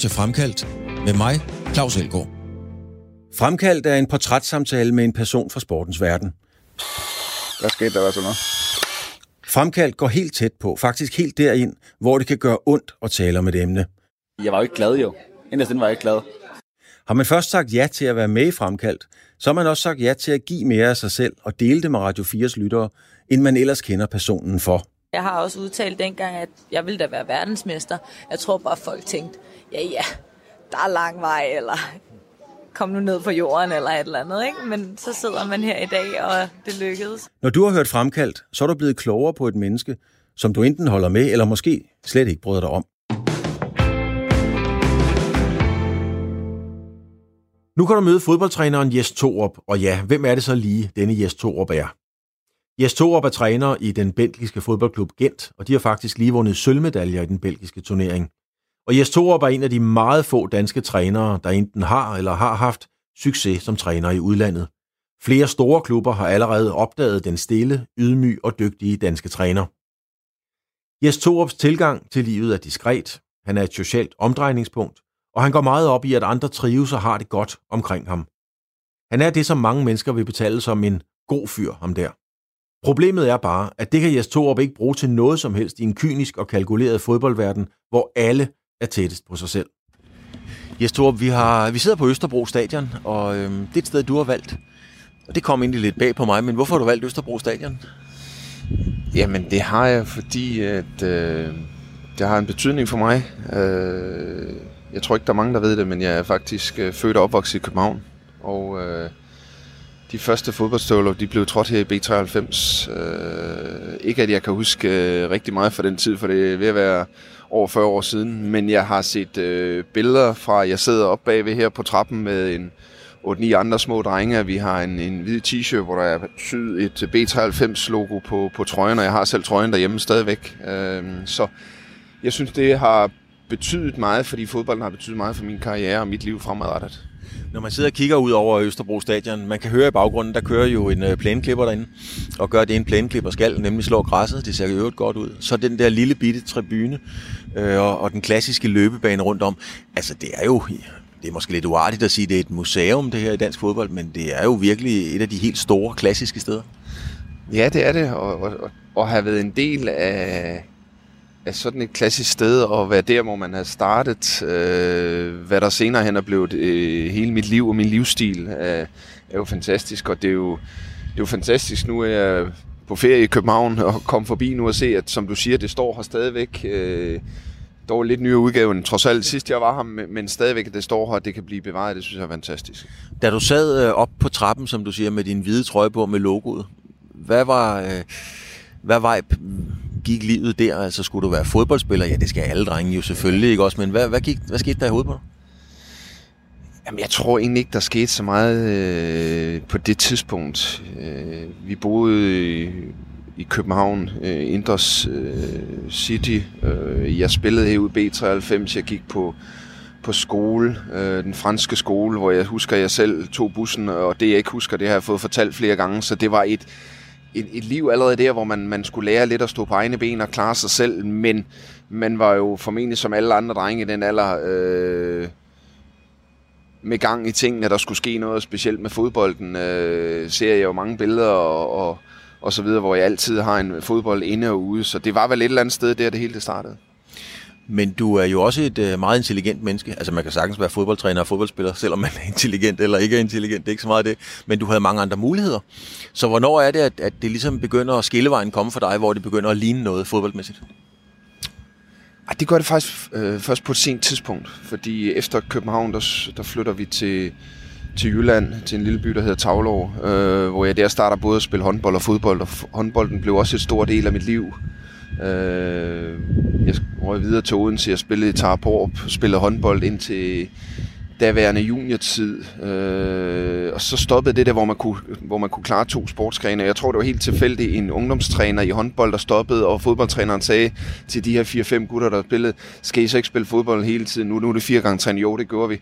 til Fremkaldt med mig, Claus Elgaard. Fremkaldt er en portrætssamtale med en person fra sportens verden. Hvad skete der, hvad så noget? Fremkaldt går helt tæt på, faktisk helt derind, hvor det kan gøre ondt at tale om et emne. Jeg var jo ikke glad, jo. Inderst var jeg ikke glad. Har man først sagt ja til at være med i Fremkaldt, så har man også sagt ja til at give mere af sig selv og dele det med Radio 4's lyttere, end man ellers kender personen for. Jeg har også udtalt dengang, at jeg ville da være verdensmester. Jeg tror bare, folk tænkte, ja ja, der er lang vej, eller kom nu ned på jorden, eller et eller andet. Ikke? Men så sidder man her i dag, og det lykkedes. Når du har hørt fremkaldt, så er du blevet klogere på et menneske, som du enten holder med, eller måske slet ikke bryder dig om. Nu kan du møde fodboldtræneren Jes Torup, og ja, hvem er det så lige, denne Jes Torup er? Jes Torup er træner i den belgiske fodboldklub Gent, og de har faktisk lige vundet sølvmedaljer i den belgiske turnering. Og Jes Torup er en af de meget få danske trænere, der enten har eller har haft succes som træner i udlandet. Flere store klubber har allerede opdaget den stille, ydmyg og dygtige danske træner. Jes Torups tilgang til livet er diskret, han er et socialt omdrejningspunkt, og han går meget op i, at andre trives og har det godt omkring ham. Han er det, som mange mennesker vil betale som en god fyr, ham der. Problemet er bare, at det kan Jes Torup ikke bruge til noget som helst i en kynisk og kalkuleret fodboldverden, hvor alle er tættest på sig selv. Jes Torup, vi, har, vi sidder på Østerbro Stadion, og øhm, det er et sted, du har valgt. Og det kom egentlig lidt bag på mig, men hvorfor har du valgt Østerbro Stadion? Jamen, det har jeg, fordi at, øh, det har en betydning for mig. Øh, jeg tror ikke, der er mange, der ved det, men jeg er faktisk øh, født og opvokset i København. Og øh, de første fodboldstøvler, de blev trådt her i B93. Øh, ikke at jeg kan huske øh, rigtig meget fra den tid, for det er ved at være over 40 år siden, men jeg har set øh, billeder fra, jeg sidder op bagved her på trappen med en 8-9 andre små drenge, vi har en, en hvid t-shirt, hvor der er syet et B93-logo på, på trøjen, og jeg har selv trøjen derhjemme stadigvæk. Øh, så jeg synes, det har betydet meget, fordi fodbolden har betydet meget for min karriere og mit liv fremadrettet. Når man sidder og kigger ud over Østerbro Stadion, man kan høre i baggrunden, der kører jo en øh, plæneklipper derinde, og gør det en plæneklipper skal, nemlig slår græsset, det ser jo øvrigt godt ud. Så den der lille bitte tribune øh, og, og den klassiske løbebane rundt om, altså det er jo, det er måske lidt uartigt at sige, det er et museum det her i dansk fodbold, men det er jo virkelig et af de helt store klassiske steder. Ja, det er det, og, og, og, og have været en del af, er sådan et klassisk sted, og være der, hvor man har startet, øh, hvad der senere hen er blevet øh, hele mit liv og min livsstil, er, er jo fantastisk, og det er jo, det er jo fantastisk. Nu er jeg på ferie i København og kom forbi nu og se, at som du siger, det står her stadigvæk. Øh, dog lidt nyere udgave end trods alt sidst jeg var her, men stadigvæk at det står her, det kan blive bevaret, det synes jeg er fantastisk. Da du sad øh, op på trappen, som du siger, med din hvide trøje på med logoet, hvad var, øh, hvad var gik livet der? Altså skulle du være fodboldspiller? Ja, det skal alle drenge jo selvfølgelig, ikke også? Men hvad, hvad, gik, hvad skete der i hovedet på dig? Jamen, jeg tror egentlig ikke, der skete så meget øh, på det tidspunkt. Øh, vi boede i, i København, øh, Indres øh, City. Øh, jeg spillede herude B93. Jeg gik på, på skole, øh, den franske skole, hvor jeg husker, at jeg selv tog bussen, og det jeg ikke husker, det har jeg fået fortalt flere gange, så det var et, et, et liv allerede der, hvor man, man skulle lære lidt at stå på egne ben og klare sig selv, men man var jo formentlig som alle andre drenge i den alder øh, med gang i tingene, der skulle ske noget specielt med fodbolden. Øh, ser jeg jo mange billeder og, og, og så videre, hvor jeg altid har en fodbold inde og ude, så det var vel et eller andet sted der, det hele det startede. Men du er jo også et øh, meget intelligent menneske. Altså man kan sagtens være fodboldtræner og fodboldspiller, selvom man er intelligent eller ikke er intelligent. Det er ikke så meget det. Men du havde mange andre muligheder. Så hvornår er det, at, at det ligesom begynder at skillevejen komme for dig, hvor det begynder at ligne noget fodboldmæssigt? Ej, det gør det faktisk øh, først på et sent tidspunkt. Fordi efter København, der, der flytter vi til, til Jylland, til en lille by, der hedder Tavlov, øh, hvor jeg der starter både at spille håndbold og fodbold, og håndbolden blev også et stor del af mit liv. Øh, jeg røg videre til Odense, jeg spillede i Tarporp, spillede håndbold indtil daværende juniortid. Øh, og så stoppede det der, hvor man, kunne, hvor man kunne klare to sportsgrene. Jeg tror, det var helt tilfældigt en ungdomstræner i håndbold, der stoppede, og fodboldtræneren sagde til de her 4-5 gutter, der spillede, skal I så ikke spille fodbold hele tiden? Nu, nu er det fire gange træning. Jo, det gjorde vi.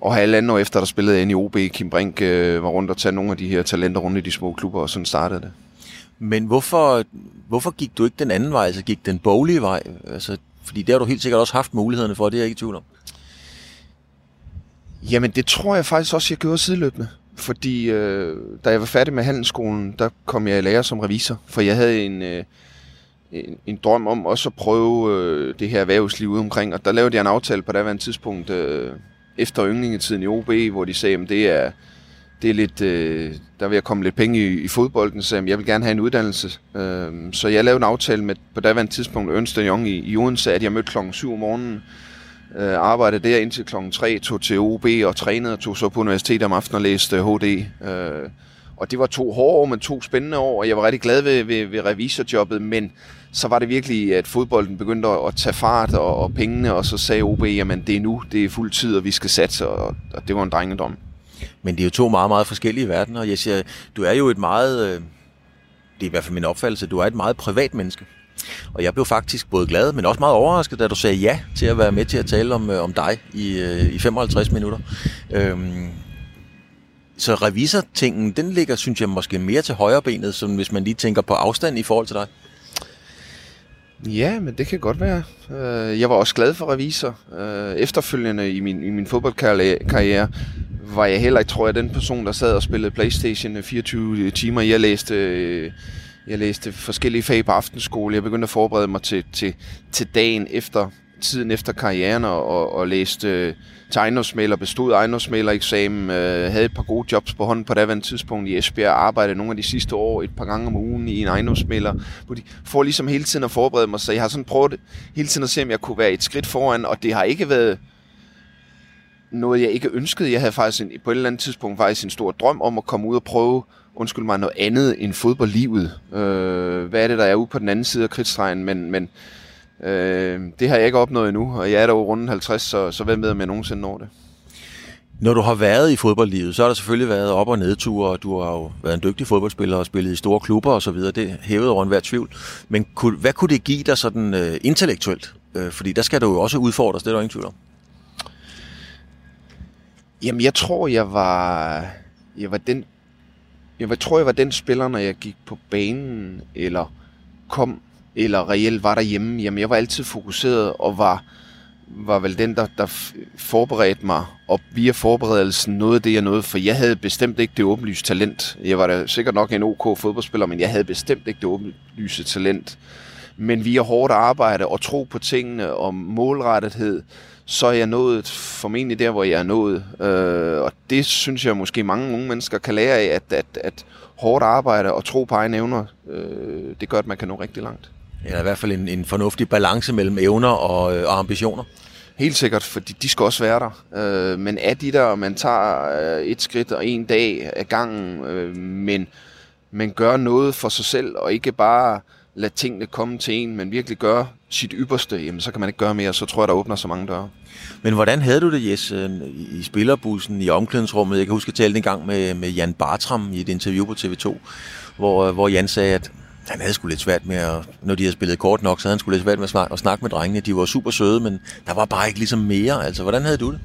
Og halvandet år efter, der spillede jeg i OB, Kim Brink øh, var rundt og tage nogle af de her talenter rundt i de små klubber, og sådan startede det. Men hvorfor, hvorfor gik du ikke den anden vej, altså gik den boglige vej? Altså, fordi det har du helt sikkert også haft mulighederne for, det er jeg ikke i tvivl om. Jamen, det tror jeg faktisk også, jeg gjorde sideløbende. Fordi øh, da jeg var færdig med handelsskolen, der kom jeg i lære som revisor. For jeg havde en, øh, en, en drøm om også at prøve øh, det her erhvervsliv ude omkring. Og der lavede jeg en aftale på daværende tidspunkt øh, efter yndlingetiden i OB, hvor de sagde, at det er, det er lidt, øh, der vil jeg komme lidt penge i, i fodbolden, så jeg vil gerne have en uddannelse. Øh, så jeg lavede en aftale med på daværende tidspunkt Ernst Young i, i Odense, at jeg mødte klokken 7 om morgenen, øh, arbejdede der indtil klokken 3, tog til OB og trænede og tog så på universitetet om aftenen og læste HD. Øh, og det var to hårde år, men to spændende år, og jeg var rigtig glad ved, ved, ved revisorjobbet, men så var det virkelig, at fodbolden begyndte at tage fart og, og pengene, og så sagde OB, jamen det er nu, det er fuld tid, og vi skal satse, og, og det var en drengedom. Men det er jo to meget, meget forskellige verdener. Jeg siger, du er jo et meget, øh, det er i hvert fald min opfattelse, du er et meget privat menneske. Og jeg blev faktisk både glad, men også meget overrasket, da du sagde ja til at være med til at tale om, øh, om dig i, øh, i 55 minutter. Øhm, så revisortingen, den ligger, synes jeg, måske mere til højre benet, som hvis man lige tænker på afstand i forhold til dig. Ja, men det kan godt være. Jeg var også glad for revisor. Efterfølgende i min, i min fodboldkarriere var jeg heller ikke, tror jeg, den person, der sad og spillede Playstation øh, 24 timer. Jeg læste, øh, jeg læste forskellige fag på aftenskole. Jeg begyndte at forberede mig til, til, til dagen efter, tiden efter karrieren og, og læste øh, til ejendomsmaler, bestod ejendomsmaler-eksamen, øh, havde et par gode jobs på hånden på det tidspunkt i Esbjerg, arbejdede nogle af de sidste år et par gange om ugen i en ejendomsmaler, for ligesom hele tiden at forberede mig, så jeg har sådan prøvet hele tiden at se, om jeg kunne være et skridt foran, og det har ikke været noget, jeg ikke ønskede. Jeg havde faktisk en, på et eller andet tidspunkt faktisk en stor drøm om at komme ud og prøve, undskyld mig, noget andet end fodboldlivet. Øh, hvad er det, der er ude på den anden side af kridtstregen, men, men øh, det har jeg ikke opnået endnu, og jeg er der rundt 50, så, så hvem ved, om jeg nogensinde når det. Når du har været i fodboldlivet, så har der selvfølgelig været op- og nedture, og du har jo været en dygtig fodboldspiller og spillet i store klubber og så videre. Det hævede over enhver tvivl. Men kunne, hvad kunne det give dig sådan øh, intellektuelt? Øh, fordi der skal du jo også udfordres, det er der ingen tvivl om. Jamen, jeg tror, jeg var, jeg var den, jeg var, tror, jeg var den spiller, når jeg gik på banen, eller kom, eller reelt var derhjemme. Jamen, jeg var altid fokuseret og var, var vel den, der, der forberedte mig, og via forberedelsen nåede det, jeg nåede, for jeg havde bestemt ikke det åbenlyse talent. Jeg var da sikkert nok en OK fodboldspiller, men jeg havde bestemt ikke det åbenlyse talent. Men via hårdt arbejde og tro på tingene og målrettethed, så er jeg nået formentlig der, hvor jeg er nået. Øh, og det synes jeg måske mange unge mennesker kan lære af, at, at, at hårdt arbejde og tro på egne evner, øh, det gør, at man kan nå rigtig langt. Ja, i hvert fald en, en fornuftig balance mellem evner og, øh, og ambitioner. Helt sikkert, fordi de skal også være der. Øh, men er de der, man tager øh, et skridt og en dag af gangen, øh, men, men gør noget for sig selv, og ikke bare lade tingene komme til en, men virkelig gøre sit ypperste, jamen så kan man ikke gøre mere, så tror jeg, der åbner så mange døre. Men hvordan havde du det, Jes, øh, i spillerbussen, i omklædningsrummet? Jeg kan huske, at jeg talte en gang med, med Jan Bartram i et interview på TV2, hvor, hvor Jan sagde, at han havde sgu lidt svært med at, når de havde spillet kort nok, så havde han sgu lidt svært med at snakke, at snakke med drengene. De var super søde, men der var bare ikke ligesom mere. Altså, hvordan havde du det?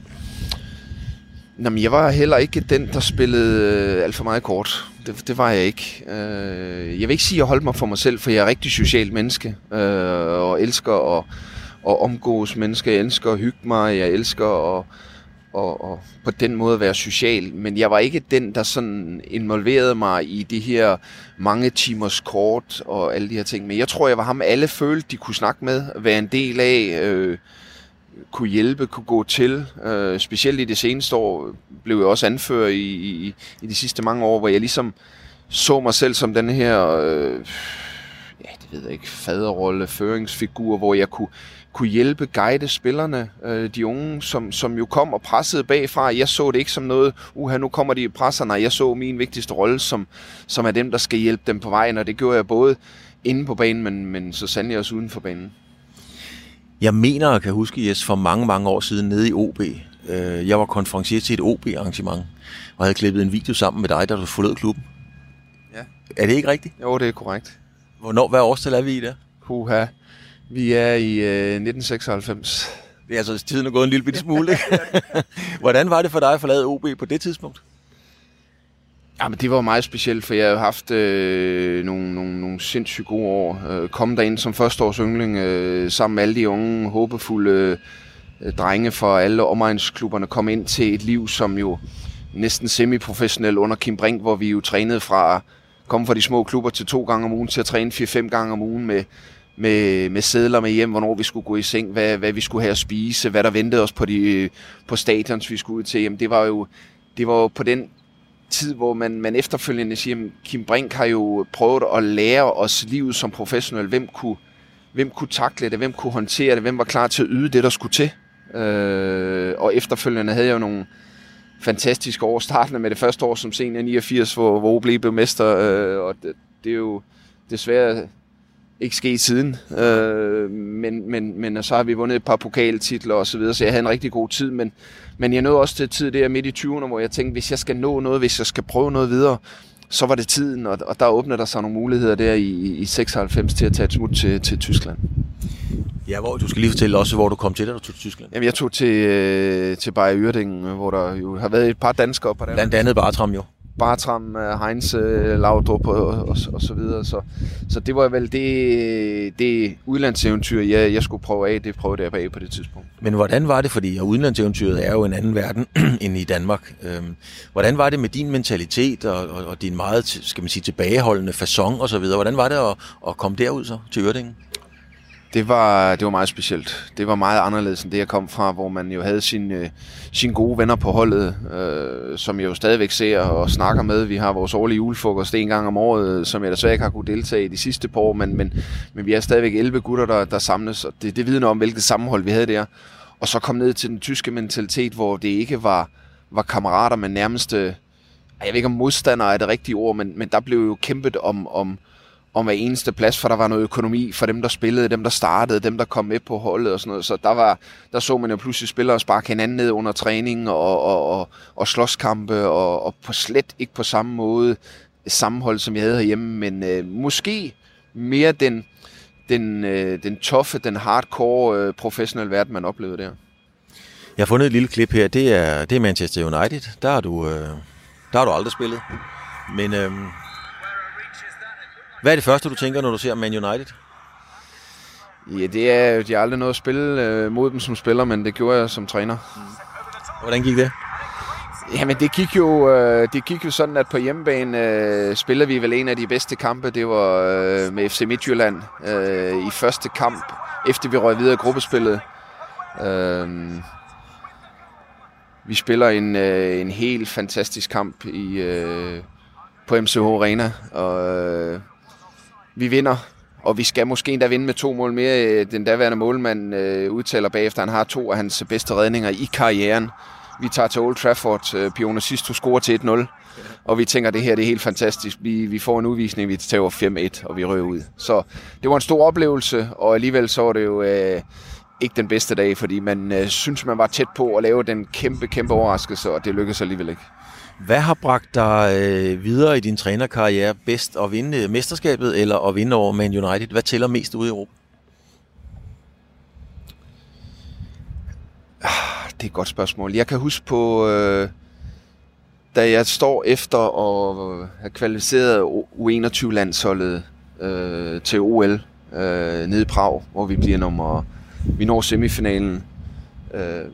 Jamen, jeg var heller ikke den, der spillede øh, alt for meget kort. Det, det var jeg ikke. Øh, jeg vil ikke sige, at jeg holdt mig for mig selv, for jeg er rigtig socialt menneske, øh, og elsker at, at omgås mennesker. Jeg elsker at hygge mig, jeg elsker at, og, og på den måde være social, men jeg var ikke den, der sådan involverede mig i de her mange timers kort og alle de her ting. Men jeg tror, jeg var ham, alle følte, de kunne snakke med, være en del af, øh, kunne hjælpe, kunne gå til. Øh, specielt i det seneste år blev jeg også anfører i, i, i de sidste mange år, hvor jeg ligesom så mig selv som den her, øh, ja, det ved jeg ikke, faderrolle, føringsfigur, hvor jeg kunne kunne hjælpe, guide spillerne, øh, de unge, som, som jo kom og pressede bagfra. Jeg så det ikke som noget, uha, nu kommer de presser, nej, jeg så min vigtigste rolle, som, som er dem, der skal hjælpe dem på vejen, og det gjorde jeg både inde på banen, men, men så sandelig også uden for banen. Jeg mener at kan huske, Jes, for mange, mange år siden nede i OB. Øh, jeg var konferencier til et OB-arrangement, og havde klippet en video sammen med dig, da du forlod klubben. Ja. Er det ikke rigtigt? Jo, det er korrekt. Hvornår, hvad årstal er vi i der? Puha. Vi er i øh, 1996. Det er altså tiden er gået en lille bitte smule, ikke? Hvordan var det for dig at forlade OB på det tidspunkt? Ja, men det var meget specielt, for jeg har haft øh, nogle, nogle, nogle sindssygt gode år. Øh, kom ind som førsteårs yngling øh, sammen med alle de unge, håbefulde øh, drenge fra alle omegnsklubberne kom ind til et liv, som jo næsten semiprofessionel under Kim Brink, hvor vi jo trænede fra komme fra de små klubber til to gange om ugen til at træne fire-fem gange om ugen med, med, med sædler med hjem, hvornår vi skulle gå i seng, hvad, hvad vi skulle have at spise, hvad der ventede os på, de, på stadions, vi skulle ud til. Jamen, det var jo det var jo på den tid, hvor man, man efterfølgende siger, at Kim Brink har jo prøvet at lære os livet som professionel. Hvem kunne, hvem kunne takle det? Hvem kunne håndtere det? Hvem var klar til at yde det, der skulle til? Øh, og efterfølgende havde jeg jo nogle fantastiske år. Startende med det første år som senior 89, hvor, hvor OB blev mester. Øh, og det, det er jo desværre ikke sket siden. Øh, men, men, men så har vi vundet et par pokaltitler og så videre, så jeg havde en rigtig god tid. Men, men jeg nåede også til tid der midt i 20'erne, hvor jeg tænkte, hvis jeg skal nå noget, hvis jeg skal prøve noget videre, så var det tiden, og, og der åbnede der sig nogle muligheder der i, i 96 til at tage et smut til, til Tyskland. Ja, hvor, du skal lige fortælle også, hvor du kom til, da du tog til Tyskland. Jamen, jeg tog til, øh, til Bayer Uerdingen, hvor der jo har været et par danskere på der. Blandt andet Bartram jo. Bartram, øh, Heinz, øh, Laudrup og, og, og så videre. Så, så det var vel det, det udlandseventyr, jeg, jeg skulle prøve af. Det prøvede jeg af på det tidspunkt. Men hvordan var det, fordi udlandseventyret er jo en anden verden end i Danmark. Øhm, hvordan var det med din mentalitet og, og, og din meget, skal man sige, tilbageholdende fason og så videre? Hvordan var det at, at komme derud så til Ørdingen? Det var, det var meget specielt. Det var meget anderledes end det, jeg kom fra, hvor man jo havde sine, sin øh, sine gode venner på holdet, øh, som jeg jo stadigvæk ser og snakker med. Vi har vores årlige julefrokost en gang om året, øh, som jeg desværre ikke har kunne deltage i de sidste par år, men, men, men vi er stadigvæk 11 gutter, der, der samles, og det, det vidner om, hvilket sammenhold vi havde der. Og så kom ned til den tyske mentalitet, hvor det ikke var, var kammerater, men nærmest, øh, jeg ved ikke om modstandere er det rigtige ord, men, men der blev jo kæmpet om, om, om hver eneste plads, for der var noget økonomi for dem, der spillede, dem, der startede, dem, der kom med på holdet og sådan noget. Så der, var, der så man jo pludselig spillere sparke hinanden ned under træning og, og, og, og slåskampe, og, og på slet ikke på samme måde sammenhold, som jeg havde herhjemme, men øh, måske mere den, den, øh, den toffe, den hardcore øh, professionelle verden, man oplevede der. Jeg har fundet et lille klip her. Det er, det er Manchester United. Der har du, øh, der har du aldrig spillet. Men øh, hvad er det første, du tænker, når du ser Man United? Ja, det er jo, de har aldrig noget at spille øh, mod dem som spiller, men det gjorde jeg som træner. Hvordan gik det? Jamen, det gik jo, øh, det gik jo sådan, at på hjemmebane øh, spiller vi vel en af de bedste kampe. Det var øh, med FC Midtjylland øh, i første kamp, efter vi røg videre i gruppespillet. Øh, vi spiller en, øh, en helt fantastisk kamp i, øh, på MCH Arena, og øh, vi vinder, og vi skal måske endda vinde med to mål mere. Øh, den daværende målmand øh, udtaler bagefter, han har to af hans bedste redninger i karrieren. Vi tager til Old Trafford, øh, Pione Sisto scorer til 1-0, og vi tænker, at det her det er helt fantastisk. Vi, vi får en udvisning, vi tager 5-1, og vi rører ud. Så det var en stor oplevelse, og alligevel så var det jo øh, ikke den bedste dag, fordi man øh, synes, man var tæt på at lave den kæmpe, kæmpe overraskelse, og det lykkedes alligevel ikke. Hvad har bragt dig øh, videre i din trænerkarriere bedst? At vinde øh, mesterskabet eller at vinde over Man United? Hvad tæller mest ude i Europa? Ah, det er et godt spørgsmål. Jeg kan huske på, øh, da jeg står efter at have kvalificeret U21-landsholdet øh, til OL øh, nede i Prag, hvor vi bliver nummer... Vi når semifinalen. Øh,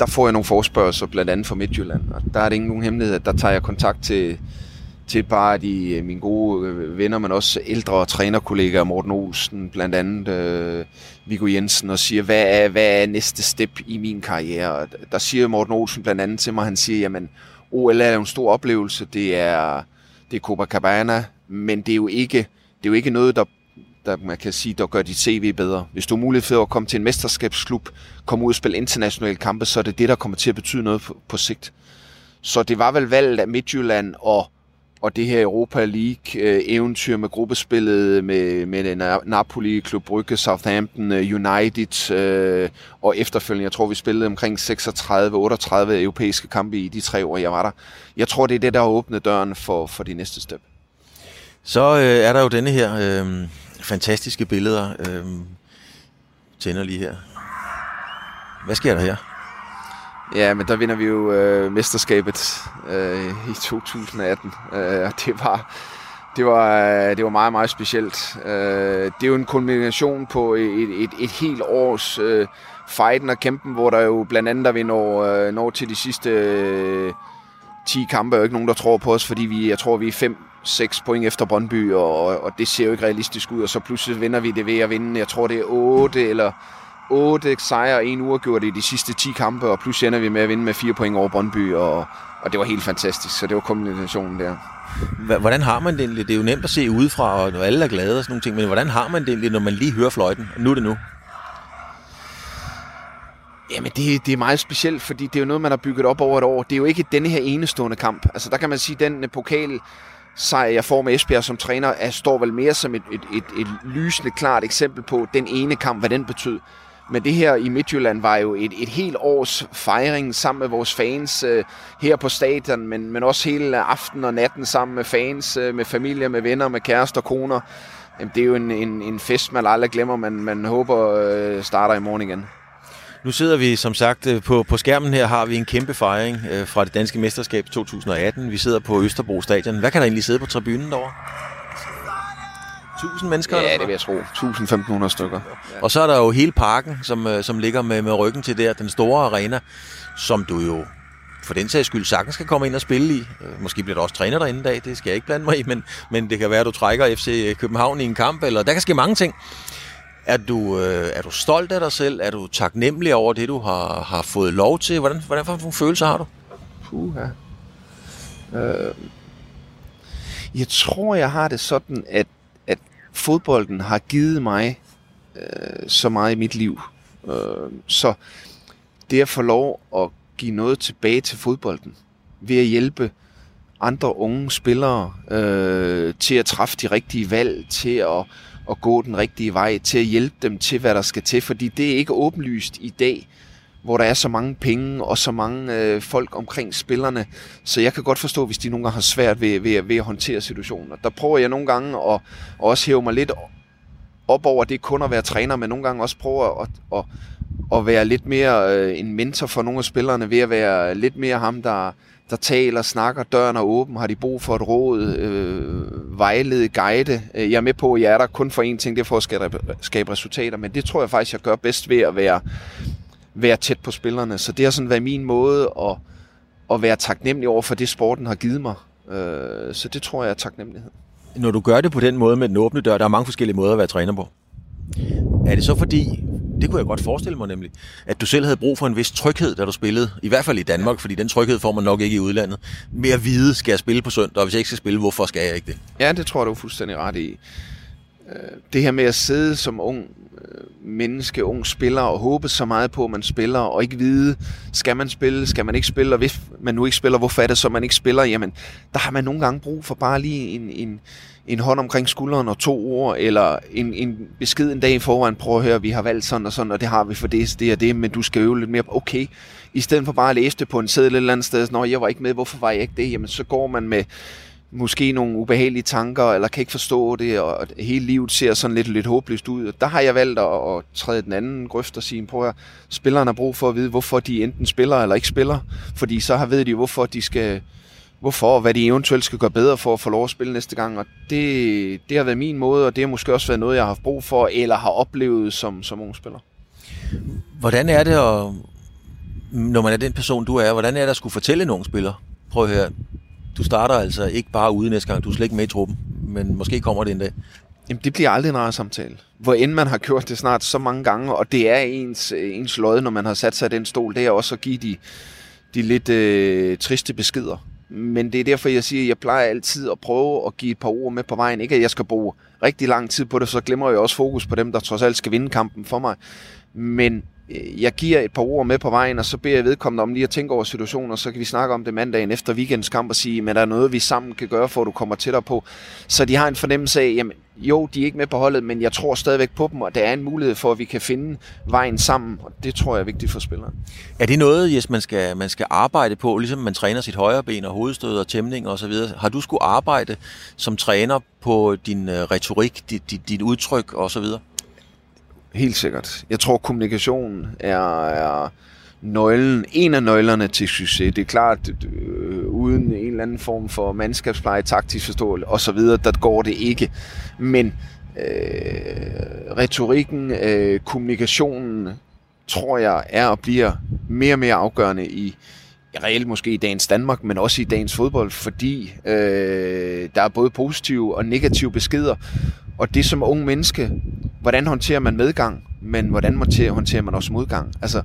der får jeg nogle forspørgelser, blandt andet fra Midtjylland. Og der er det ingen nogen hemmelighed, der tager jeg kontakt til, til bare de øh, mine gode øh, venner, men også ældre trænerkollegaer, Morten Olsen, blandt andet øh, Viggo Jensen, og siger, hvad er, hvad er næste step i min karriere? Og der siger Morten Olsen blandt andet til mig, han siger, jamen, OL er jo en stor oplevelse, det er, det er Copacabana, men det er jo ikke, det er jo ikke noget, der der man kan sige, der gør dit CV bedre. Hvis du har mulighed for at komme til en mesterskabsklub, komme ud og spille internationale kampe, så er det det, der kommer til at betyde noget på, på sigt. Så det var vel valget af Midtjylland og, og det her Europa League øh, eventyr med gruppespillet med, med Napoli, Klub Brygge, Southampton, øh, United øh, og efterfølgende, jeg tror vi spillede omkring 36-38 europæiske kampe i de tre år, jeg var der. Jeg tror, det er det, der har åbnet døren for, for de næste step. Så øh, er der jo denne her øh, fantastiske billeder. Øh, tænder lige her. Hvad sker der her? Ja, men der vinder vi jo øh, mesterskabet øh, i 2018. Øh, det var det var, øh, det var meget, meget specielt. Øh, det er jo en kombination på et, et, et helt års øh, fighten og kæmpen, hvor der jo blandt andet, der vi når, øh, når til de sidste øh, 10 kampe, er jo ikke nogen, der tror på os, fordi vi, jeg tror, vi er fem 6 point efter Brøndby, og, og det ser jo ikke realistisk ud, og så pludselig vinder vi det ved at vinde, jeg tror det er 8 eller 8 sejre og en uafgjort i de sidste 10 kampe, og pludselig ender vi med at vinde med 4 point over Brøndby, og, og det var helt fantastisk, så det var kombinationen der. Hvordan har man det egentlig? Det er jo nemt at se udefra, og alle er glade og sådan nogle ting, men hvordan har man det egentlig, når man lige hører fløjten? Nu er det nu. Jamen, det, det er meget specielt, fordi det er jo noget, man har bygget op over et år. Det er jo ikke denne her enestående kamp. Altså, der kan man sige, den pokal sejr, jeg får med Esbjerg som træner, er, står vel mere som et, et, et, et lysende klart eksempel på den ene kamp, hvad den betød. Men det her i Midtjylland var jo et, et helt års fejring sammen med vores fans øh, her på stadion, men, men også hele aften og natten sammen med fans, øh, med familie, med venner, med kærester og koner. Jamen, det er jo en, en, en fest, man aldrig glemmer, man, man håber øh, starter i morgen igen. Nu sidder vi som sagt øh, på, på skærmen her, har vi en kæmpe fejring øh, fra det danske mesterskab 2018. Vi sidder på Østerbro Stadion. Hvad kan der egentlig sidde på tribunen derovre? 1000 mennesker? Ja, det vil jeg tro. 1500 stykker. Ja. Og så er der jo hele parken, som, øh, som ligger med, med ryggen til der, den store arena, som du jo for den sags skyld sagtens skal komme ind og spille i. Øh, måske bliver der også træner derinde i dag, det skal jeg ikke blande mig i, men, men det kan være, at du trækker FC København i en kamp, eller der kan ske mange ting. Er du, øh, er du stolt af dig selv? Er du taknemmelig over det, du har, har fået lov til? Hvordan, hvordan for nogle følelser har du? Puh, ja. Øh, jeg tror, jeg har det sådan, at, at fodbolden har givet mig øh, så meget i mit liv. Øh, så det at få lov at give noget tilbage til fodbolden, ved at hjælpe andre unge spillere øh, til at træffe de rigtige valg, til at at gå den rigtige vej, til at hjælpe dem til, hvad der skal til, fordi det er ikke åbenlyst i dag, hvor der er så mange penge og så mange øh, folk omkring spillerne. Så jeg kan godt forstå, hvis de nogle gange har svært ved, ved, ved at håndtere situationer. Der prøver jeg nogle gange at, at også hæve mig lidt op over det kun at være træner, men nogle gange også prøve at, at, at være lidt mere øh, en mentor for nogle af spillerne, ved at være lidt mere ham, der, der taler, snakker, døren er åben, har de brug for et råd, øh, vejlede, guide. Øh, jeg er med på, at jeg er der kun for én ting, det er for at skabe, skabe resultater, men det tror jeg faktisk, jeg gør bedst ved at være, være tæt på spillerne. Så det har sådan været min måde at, at være taknemmelig over for det, sporten har givet mig. Øh, så det tror jeg er taknemmelighed. Når du gør det på den måde med den åbne dør, der er mange forskellige måder at være træner på. Er det så fordi, det kunne jeg godt forestille mig nemlig, at du selv havde brug for en vis tryghed, da du spillede, i hvert fald i Danmark, fordi den tryghed får man nok ikke i udlandet, med at vide, skal jeg spille på søndag, og hvis jeg ikke skal spille, hvorfor skal jeg ikke det? Ja, det tror jeg, du er fuldstændig ret i. Det her med at sidde som ung øh, menneske, ung spiller, og håbe så meget på, at man spiller, og ikke vide, skal man spille, skal man ikke spille, og hvis man nu ikke spiller, hvorfor er det så, man ikke spiller? Jamen, der har man nogle gange brug for bare lige en, en, en hånd omkring skulderen og to ord, eller en, en besked en dag i forvejen, prøv at høre, vi har valgt sådan og sådan, og det har vi for det, det og det, men du skal øve lidt mere. Okay, i stedet for bare at læse det på en seddel et eller andet sted, når jeg var ikke med, hvorfor var jeg ikke det? Jamen, så går man med måske nogle ubehagelige tanker, eller kan ikke forstå det, og hele livet ser sådan lidt, lidt håbløst ud. Der har jeg valgt at, at træde den anden grøft og sige, prøv at spillerne har brug for at vide, hvorfor de enten spiller eller ikke spiller, fordi så har ved de, hvorfor de skal hvorfor og hvad de eventuelt skal gøre bedre for at få lov at spille næste gang. Og det, det har været min måde, og det har måske også været noget, jeg har haft brug for, eller har oplevet som, som ung spiller. Hvordan er det, at, når man er den person, du er, hvordan er det at skulle fortælle en ung spiller? Prøv at høre, du starter altså ikke bare ude næste gang, du er slet ikke med i truppen, men måske kommer det en dag. Jamen, det bliver aldrig en rar samtale. Hvor end man har gjort det snart så mange gange, og det er ens, øh, ens lod, når man har sat sig i den stol, det er også at give de, de lidt øh, triste beskeder men det er derfor, jeg siger, at jeg plejer altid at prøve at give et par ord med på vejen. Ikke at jeg skal bruge rigtig lang tid på det, så glemmer jeg også fokus på dem, der trods alt skal vinde kampen for mig. Men Øh, jeg giver et par ord med på vejen, og så beder jeg vedkommende om lige at tænke over situationen, og så kan vi snakke om det mandagen efter weekends kamp og sige, men der er noget, vi sammen kan gøre, for at du kommer tættere på. Så de har en fornemmelse af, jamen, jo, de er ikke med på holdet, men jeg tror stadigvæk på dem, og der er en mulighed for, at vi kan finde vejen sammen, og det tror jeg er vigtigt for spilleren. Er det noget, Jes, man skal, man skal arbejde på, ligesom man træner sit højre ben og hovedstød og tæmning og så videre? Har du skulle arbejde som træner på din øh, retorik, dit, dit, dit udtryk og så videre? Helt sikkert. Jeg tror, kommunikationen er, er nøglen, en af nøglerne til succes. Det er klart, øh, uden en eller anden form for mandskabspleje, taktisk forståelse osv., der går det ikke. Men øh, retorikken, øh, kommunikationen, tror jeg, er og bliver mere og mere afgørende i, reelt måske i dagens Danmark, men også i dagens fodbold, fordi øh, der er både positive og negative beskeder. Og det som ung menneske, hvordan håndterer man medgang, men hvordan håndterer, man også modgang? Altså,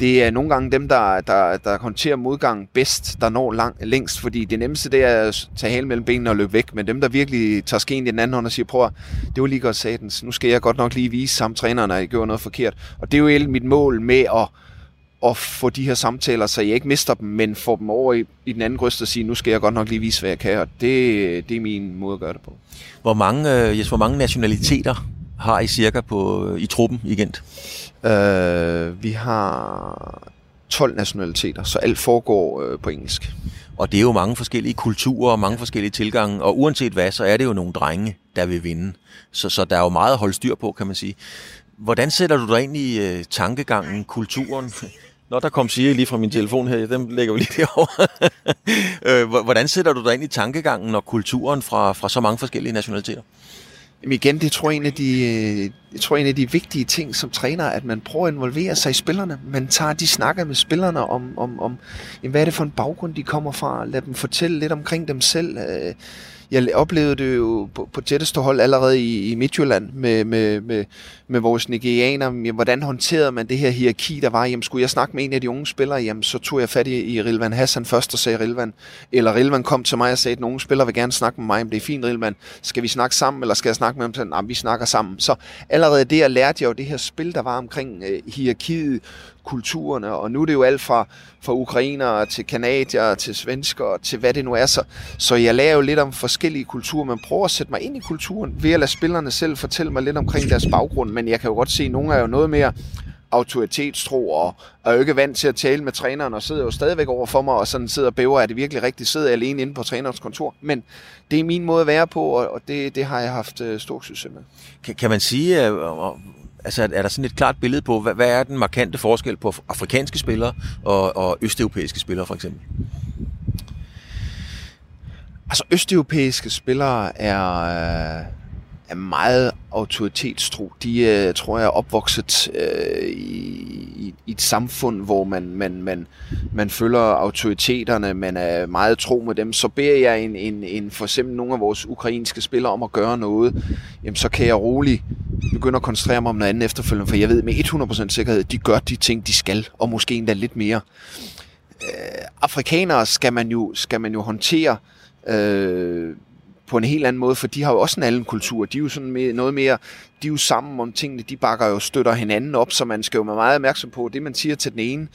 det er nogle gange dem, der, der, der håndterer modgang bedst, der når lang, længst, fordi det nemmeste det er at tage halen mellem benene og løbe væk, men dem, der virkelig tager skeen i den anden hånd og siger, prøv det var lige godt satans, nu skal jeg godt nok lige vise sammen træneren, at jeg gjorde noget forkert. Og det er jo mit mål med at, at få de her samtaler, så jeg ikke mister dem, men får dem over i, i den anden grøst og sige, nu skal jeg godt nok lige vise, hvad jeg kan, og det, det er min måde at gøre det på. Hvor mange, øh, yes, hvor mange nationaliteter har I cirka på, i truppen i Gent? Uh, vi har 12 nationaliteter, så alt foregår uh, på engelsk. Og det er jo mange forskellige kulturer og mange forskellige tilgange, og uanset hvad, så er det jo nogle drenge, der vil vinde. Så, så der er jo meget at holde styr på, kan man sige. Hvordan sætter du dig ind i uh, tankegangen, kulturen? Nå, der kom Siri lige fra min telefon her, Den lægger vi lige derovre. Øh, hvordan sætter du dig ind i tankegangen og kulturen fra, fra så mange forskellige nationaliteter? Jamen igen, det tror jeg, en af de, øh, jeg tror, en af de vigtige ting som træner, at man prøver at involvere sig i spillerne. Man tager de snakker med spillerne om, om, om jamen, hvad er det for en baggrund, de kommer fra. Lad dem fortælle lidt omkring dem selv. Øh, jeg oplevede det jo på, på tætteste hold allerede i, i Midtjylland med, med, med, med vores nigerianer. Hvordan håndterede man det her hierarki, der var? Jamen, skulle jeg snakke med en af de unge spillere? Jamen, så tog jeg fat i, i Rilvan Hassan først og sagde Rilvan. Eller Rilvan kom til mig og sagde, at nogle spillere vil gerne snakke med mig. Jamen, det er fint, Rilvan. Skal vi snakke sammen, eller skal jeg snakke med ham? Så, vi snakker sammen. Så allerede der lærte jeg jo det her spil, der var omkring øh, hierarkiet, kulturerne, og nu er det jo alt fra, fra ukrainere til kanadier til svensker til hvad det nu er. Så, så jeg lærer jo lidt om forskellige kulturer, men prøver at sætte mig ind i kulturen ved at lade spillerne selv fortælle mig lidt omkring deres baggrund, men jeg kan jo godt se, at nogle er jo noget mere autoritetstro og er jo ikke vant til at tale med træneren og sidder jo stadigvæk over for mig og sådan sidder og bæver, er det virkelig rigtigt, sidder jeg alene inde på trænerens kontor. Men det er min måde at være på, og det, det har jeg haft øh, stor succes med. Kan, kan man sige, øh, altså er der sådan et klart billede på, hvad, hvad er den markante forskel på afrikanske spillere og, og østeuropæiske spillere for eksempel? Altså østeuropæiske spillere er, øh, er meget autoritetstro. De øh, tror jeg er opvokset øh, i, i, et samfund, hvor man, man, man, man følger autoriteterne, man er meget tro med dem. Så beder jeg en, en, en, for eksempel nogle af vores ukrainske spillere om at gøre noget, jamen så kan jeg roligt begynde at koncentrere mig om noget andet efterfølgende, for jeg ved med 100% sikkerhed, at de gør de ting, de skal, og måske endda lidt mere. Øh, afrikanere skal man jo, skal man jo håndtere øh, på en helt anden måde, for de har jo også en anden kultur. De er jo sådan mere, noget mere, de er jo sammen om tingene, de bakker jo støtter hinanden op, så man skal jo være meget opmærksom på, at det man siger til den ene,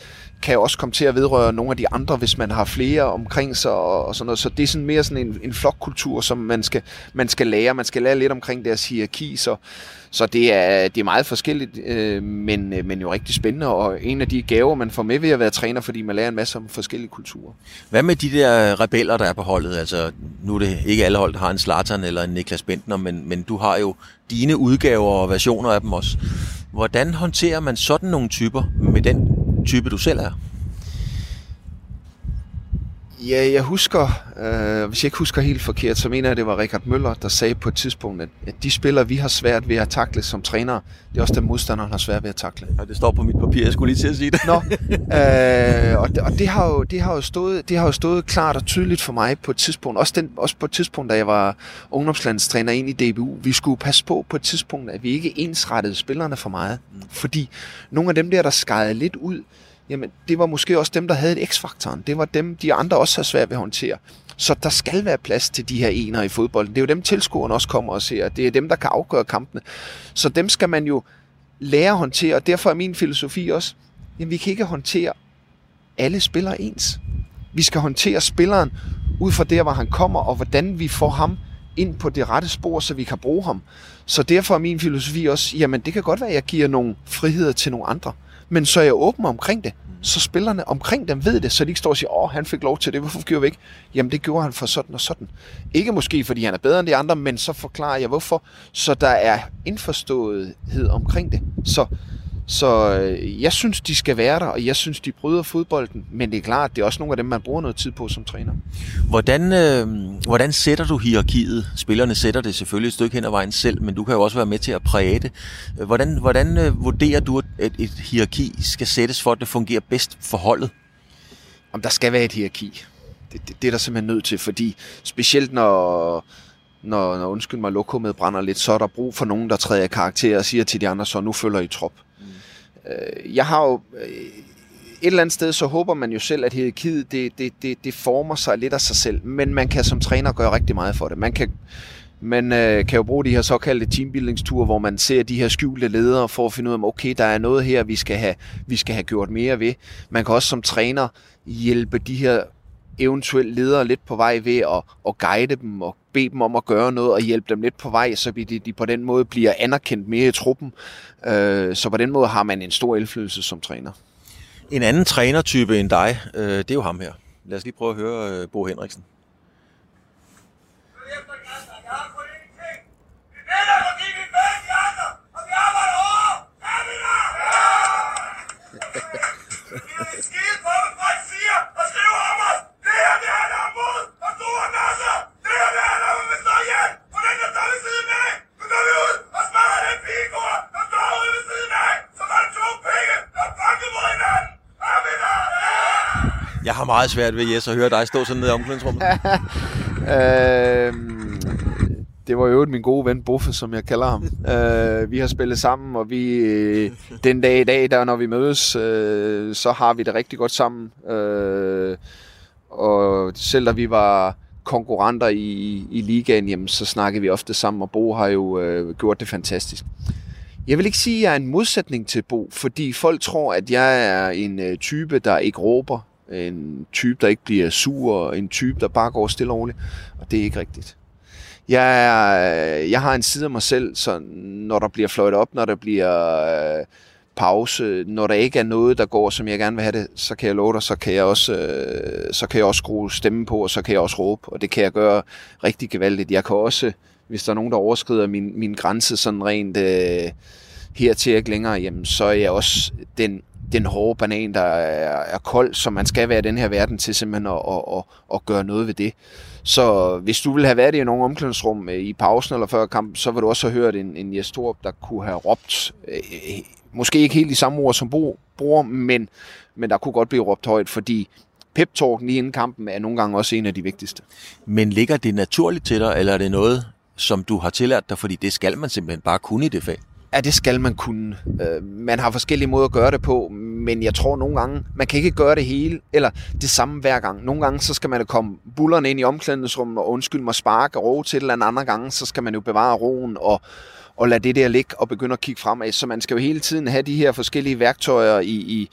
kan jo også komme til at vedrøre nogle af de andre, hvis man har flere omkring sig og, og sådan noget. Så det er sådan mere sådan en, en flokkultur, som man skal, man skal lære. Man skal lære lidt omkring deres hierarki, så, så det er, det er meget forskelligt, øh, men, øh, men jo rigtig spændende, og en af de gaver, man får med ved at være træner, fordi man lærer en masse om forskellige kulturer. Hvad med de der rebeller, der er på holdet? Altså, nu er det ikke alle hold, der har en Zlatan eller en Niklas Bentner, men, men du har jo dine udgaver og versioner af dem også. Hvordan håndterer man sådan nogle typer med den type, du selv er? Ja, jeg husker, øh, hvis jeg ikke husker helt forkert, så mener jeg, det var Richard Møller, der sagde på et tidspunkt, at, at de spillere, vi har svært ved at takle som trænere, det er også dem modstanderen har svært ved at takle. Ja, det står på mit papir, jeg skulle lige til at sige det. Nå, øh, og, det, og det, har jo, det, har jo stået, det har jo stået klart og tydeligt for mig på et tidspunkt, også, den, også på et tidspunkt, da jeg var ungdomslandstræner ind i DBU. Vi skulle passe på på et tidspunkt, at vi ikke ensrettede spillerne for meget, mm. fordi nogle af dem der, der skejede lidt ud, jamen det var måske også dem, der havde et x-faktoren. Det var dem, de andre også har svært ved at håndtere. Så der skal være plads til de her ener i fodbolden. Det er jo dem, tilskuerne også kommer og ser. Det er dem, der kan afgøre kampene. Så dem skal man jo lære at håndtere, og derfor er min filosofi også, jamen vi kan ikke håndtere alle spillere ens. Vi skal håndtere spilleren ud fra der, hvor han kommer, og hvordan vi får ham ind på det rette spor, så vi kan bruge ham. Så derfor er min filosofi også, jamen det kan godt være, at jeg giver nogle friheder til nogle andre men så er jeg åben omkring det. Så spillerne omkring dem ved det, så de ikke står og siger, åh, han fik lov til det, hvorfor gjorde vi ikke? Jamen, det gjorde han for sådan og sådan. Ikke måske, fordi han er bedre end de andre, men så forklarer jeg, hvorfor. Så der er indforståethed omkring det. Så, så øh, jeg synes, de skal være der, og jeg synes, de bryder fodbolden. Men det er klart, det er også nogle af dem, man bruger noget tid på som træner. Hvordan, øh, hvordan sætter du hierarkiet? Spillerne sætter det selvfølgelig et stykke hen ad vejen selv, men du kan jo også være med til at præge det. Hvordan, hvordan øh, vurderer du, at et, et hierarki skal sættes for, at det fungerer bedst for holdet? Om der skal være et hierarki. Det, det, det er der simpelthen nødt til, fordi specielt når, når, når undskyld mig, lokummet brænder lidt, så er der brug for nogen, der træder karakter og siger til de andre, så nu følger I trop. Øh, jeg har jo øh, et eller andet sted, så håber man jo selv, at hierarkiet, det, det, det, det former sig lidt af sig selv, men man kan som træner gøre rigtig meget for det. Man kan, man øh, kan jo bruge de her såkaldte teambuildingsture, hvor man ser de her skjulte ledere for at finde ud af, okay, der er noget her, vi skal have, vi skal have gjort mere ved. Man kan også som træner hjælpe de her eventuelt ledere lidt på vej ved at, at guide dem og bede dem om at gøre noget og hjælpe dem lidt på vej, så de, de på den måde bliver anerkendt mere i truppen. Øh, så på den måde har man en stor indflydelse som træner. En anden trænertype end dig, øh, det er jo ham her. Lad os lige prøve at høre øh, Bo Henriksen. Jeg Jeg har meget svært ved, Jes, at høre dig stå sådan nede i omklædningsrummet. øh, det var jo min gode ven Buffe, som jeg kalder ham. øh, vi har spillet sammen, og vi den dag i dag, der når vi mødes, øh, så har vi det rigtig godt sammen. Øh, og selv da vi var konkurrenter i, i ligaen, jamen, så snakkede vi ofte sammen, og Bo har jo øh, gjort det fantastisk. Jeg vil ikke sige, at jeg er en modsætning til Bo, fordi folk tror, at jeg er en øh, type, der ikke råber, en type, der ikke bliver sur, en type, der bare går stille og roligt, og det er ikke rigtigt. Jeg, er, jeg har en side af mig selv, så når der bliver fløjt op, når der bliver øh, pause, når der ikke er noget, der går, som jeg gerne vil have det, så kan jeg love dig, så kan jeg også, øh, så kan jeg også skrue stemmen på, og så kan jeg også råbe, og det kan jeg gøre rigtig gevaldigt. Jeg kan også, hvis der er nogen, der overskrider min, min grænse sådan rent øh, hertil ikke længere, jamen, så er jeg også den den hårde banan, der er, er kold, som man skal være i den her verden til simpelthen at, at, at, at gøre noget ved det. Så hvis du ville have været i nogle omklædningsrum øh, i pausen eller før kampen, så vil du også have hørt en, en Jes Torp, der kunne have råbt, øh, måske ikke helt i samme ord som Bo bruger, men, men der kunne godt blive råbt højt, fordi pep lige inden kampen er nogle gange også en af de vigtigste. Men ligger det naturligt til dig, eller er det noget, som du har tillært dig, fordi det skal man simpelthen bare kunne i det fag? Ja, det skal man kunne. Øh, man har forskellige måder at gøre det på, men jeg tror nogle gange, man kan ikke gøre det hele, eller det samme hver gang. Nogle gange, så skal man komme bullerne ind i omklædningsrummet og undskylde mig sparke og ro til, eller en anden gang, så skal man jo bevare roen og, og lade det der ligge og begynde at kigge fremad. Så man skal jo hele tiden have de her forskellige værktøjer i, i,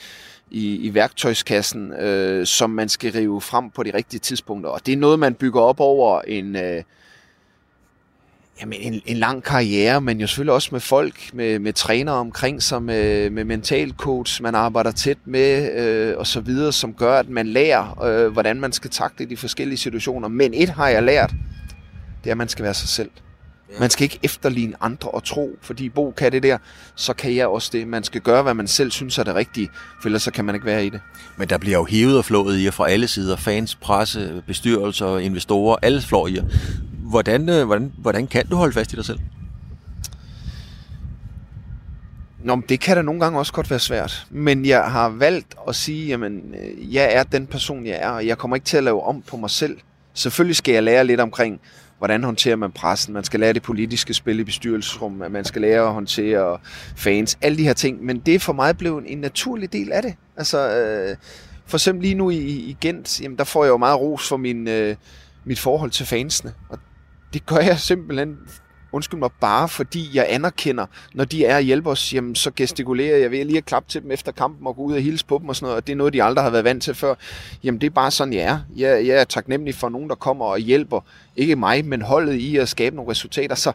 i, i værktøjskassen, øh, som man skal rive frem på de rigtige tidspunkter. Og det er noget, man bygger op over en... Øh, jamen, en, en lang karriere, men jo selvfølgelig også med folk, med, med trænere omkring sig, med, med mental coach, man arbejder tæt med øh, og så videre, som gør, at man lærer, øh, hvordan man skal takle de forskellige situationer. Men et har jeg lært, det er, at man skal være sig selv. Man skal ikke efterligne andre og tro, fordi Bo kan det der, så kan jeg også det. Man skal gøre, hvad man selv synes er det rigtige, for ellers så kan man ikke være i det. Men der bliver jo hævet og flået i jer fra alle sider. Fans, presse, bestyrelser, investorer, alle flår i jer. Hvordan, øh, hvordan, hvordan kan du holde fast i dig selv? Nå, men det kan da nogle gange også godt være svært. Men jeg har valgt at sige, jamen, øh, jeg er den person, jeg er, og jeg kommer ikke til at lave om på mig selv. Selvfølgelig skal jeg lære lidt omkring, hvordan håndterer man pressen, man skal lære det politiske spil i bestyrelsesrummet, man skal lære at håndtere fans, alle de her ting. Men det er for mig blevet en naturlig del af det. Altså, øh, for eksempel lige nu i, i Gent, jamen, der får jeg jo meget ros for min, øh, mit forhold til fansene. Og det gør jeg simpelthen, undskyld mig, bare fordi jeg anerkender, når de er at hjælpe os, jamen, så gestikulerer jeg ved lige at klappe til dem efter kampen og gå ud og hilse på dem og sådan noget, og det er noget, de aldrig har været vant til før. Jamen, det er bare sådan, jeg er. Jeg, jeg er taknemmelig for nogen, der kommer og hjælper, ikke mig, men holdet i at skabe nogle resultater. Så,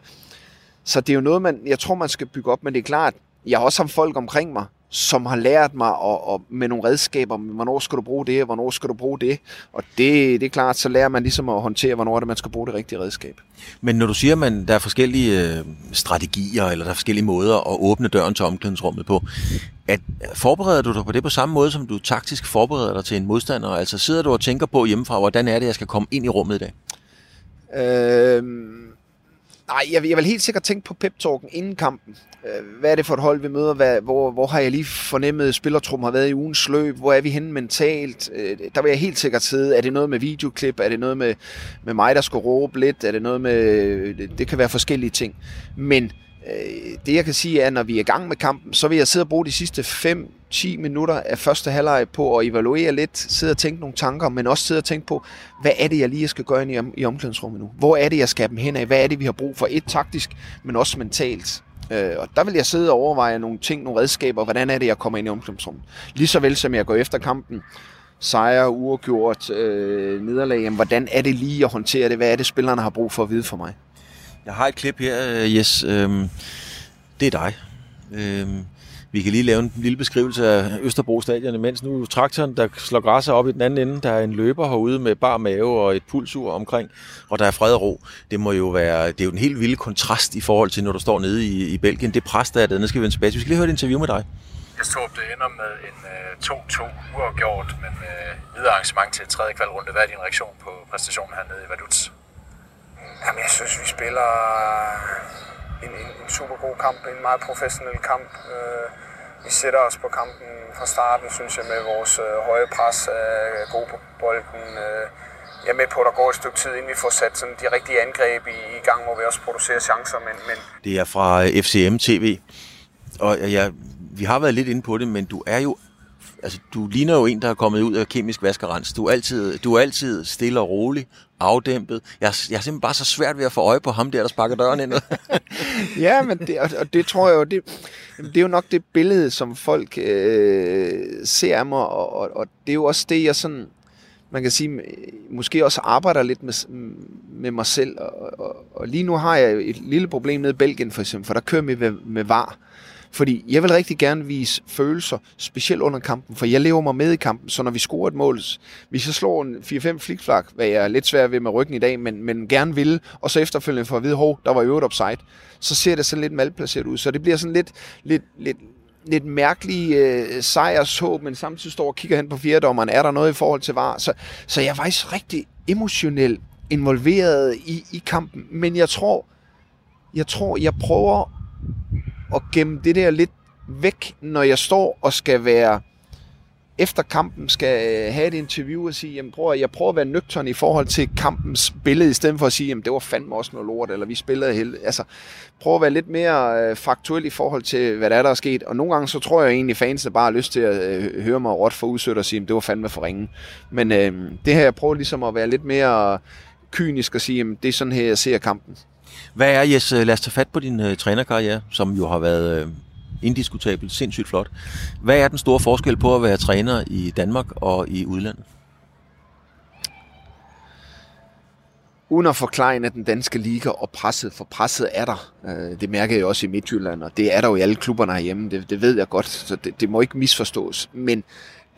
så det er jo noget, man, jeg tror, man skal bygge op, men det er klart, jeg har også haft folk omkring mig, som har lært mig at, at, med nogle redskaber, hvornår skal du bruge det, og hvornår skal du bruge det. Og det, det er klart, så lærer man ligesom at håndtere, hvornår det, man skal bruge det rigtige redskab. Men når du siger, at der er forskellige øh, strategier, eller der er forskellige måder at åbne døren til omklædningsrummet på, at, forbereder du dig på det på samme måde, som du taktisk forbereder dig til en modstander? Altså sidder du og tænker på hjemmefra, hvordan er det, jeg skal komme ind i rummet i dag? Øh, nej, jeg, jeg vil helt sikkert tænke på pep-talken inden kampen. Øh, hvad er det for et hold, vi møder? Hvad, hvor, hvor har jeg lige fornemmet, at spillertrum har været i ugens løb? Hvor er vi henne mentalt? Øh, der vil jeg helt sikkert sidde. Er det noget med videoklip? Er det noget med, med mig, der skal råbe lidt? Er det noget med... Det kan være forskellige ting. Men Øh, det jeg kan sige er, at når vi er i gang med kampen, så vil jeg sidde og bruge de sidste 5-10 minutter af første halvleg på at evaluere lidt, sidde og tænke nogle tanker, men også sidde og tænke på, hvad er det, jeg lige skal gøre i, i omklædningsrummet nu? Hvor er det, jeg skal dem hen af? Hvad er det, vi har brug for? Et taktisk, men også mentalt. Øh, og der vil jeg sidde og overveje nogle ting, nogle redskaber, hvordan er det, jeg kommer ind i omklædningsrummet. Lige så vel som jeg går efter kampen, sejre, uafgjort, øh, nederlag, jamen, hvordan er det lige at håndtere det? Hvad er det, spillerne har brug for at vide for mig? Jeg har et klip her, øh, Yes. Øhm, det er dig. Øhm, vi kan lige lave en lille beskrivelse af Østerbro Stadion, mens nu traktoren, der slår græsser op i den anden ende, der er en løber herude med bar mave og et pulsur omkring, og der er fred og ro. Det må jo være, det er jo en helt vild kontrast i forhold til, når du står nede i, i Belgien. Det pres, der er dernede, skal vi vende tilbage Vi skal lige høre et interview med dig. Jeg tror, det ender med en øh, 2-2 uafgjort, men uh, videre arrangement til tredje kvalrunde. Hvad er din reaktion på præstationen hernede i Vaduz? Jamen, jeg synes, vi spiller øh, en, en, en super god kamp, en meget professionel kamp. Øh, vi sætter os på kampen fra starten, synes jeg, med vores øh, høje pres, øh, gode på bolden. Øh, jeg er med på, at der går et stykke tid, inden vi får sat sådan de rigtige angreb i, i gang, hvor vi også producerer chancer. Men, men... Det er fra FCM TV, og ja, vi har været lidt inde på det, men du er jo altså, du ligner jo en, der er kommet ud af kemisk vaskerens. Du er altid, du er altid stille og rolig, afdæmpet. Jeg, jeg er simpelthen bare så svært ved at få øje på ham der, der sparker døren ind. ja, men det, og det tror jeg jo, det, det er jo nok det billede, som folk øh, ser af mig, og, og, og det er jo også det, jeg sådan, man kan sige, måske også arbejder lidt med, med mig selv. Og, og, og lige nu har jeg et lille problem nede i Belgien for eksempel, for der kører vi med, med var. Fordi jeg vil rigtig gerne vise følelser, specielt under kampen, for jeg lever mig med i kampen, så når vi scorer et mål, hvis jeg slår en 4-5 flikflak, hvad jeg er lidt svær ved med ryggen i dag, men, men gerne vil, og så efterfølgende for at vide, hov, der var øvrigt offside, så ser det sådan lidt malplaceret ud. Så det bliver sådan lidt, lidt, lidt, lidt mærkelig øh, sejrshåb, men samtidig står og kigger hen på fjerdommeren, er der noget i forhold til var? Så, så jeg er faktisk rigtig emotionelt involveret i, i kampen, men jeg tror, jeg tror, jeg prøver at gemme det der lidt væk, når jeg står og skal være efter kampen skal øh, have et interview og sige, jamen prøv at, jeg prøver at være nøgtern i forhold til kampens billede, i stedet for at sige, jamen det var fandme også noget lort, eller vi spillede helt. Altså, prøv at være lidt mere øh, faktuel i forhold til, hvad der er, der er sket. Og nogle gange, så tror jeg egentlig, fansene bare har lyst til at øh, høre mig råt for udsøgt og sige, jamen det var fandme for ringe. Men øh, det her, jeg prøver ligesom at være lidt mere øh, kynisk og sige, jamen det er sådan her, jeg ser kampen. Hvad er, Jes, øh, lad os tage fat på din øh, trænerkarriere, som jo har været øh, indiskutabelt sindssygt flot. Hvad er den store forskel på at være træner i Danmark og i udlandet? Uden at forklare den danske liga og presset, for presset er der. Øh, det mærker jeg også i Midtjylland, og det er der jo i alle klubberne herhjemme. Det, det ved jeg godt, så det, det må ikke misforstås. Men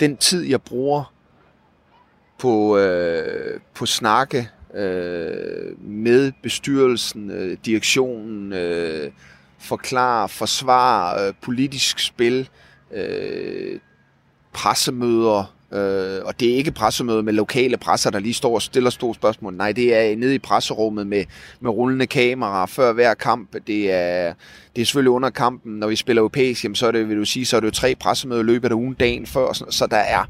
den tid, jeg bruger på, øh, på snakke øh, med bestyrelsen, øh, direktionen, øh, forklare, forsvare, øh, politisk spil, øh, pressemøder, øh, og det er ikke pressemøder med lokale presser, der lige står og stiller store spørgsmål. Nej, det er nede i presserummet med, med rullende kamera før hver kamp. Det er, det er selvfølgelig under kampen, når vi spiller europæisk, jamen, så er det, vil du sige, så er det jo tre pressemøder i løbet af ugen dagen før, så der er,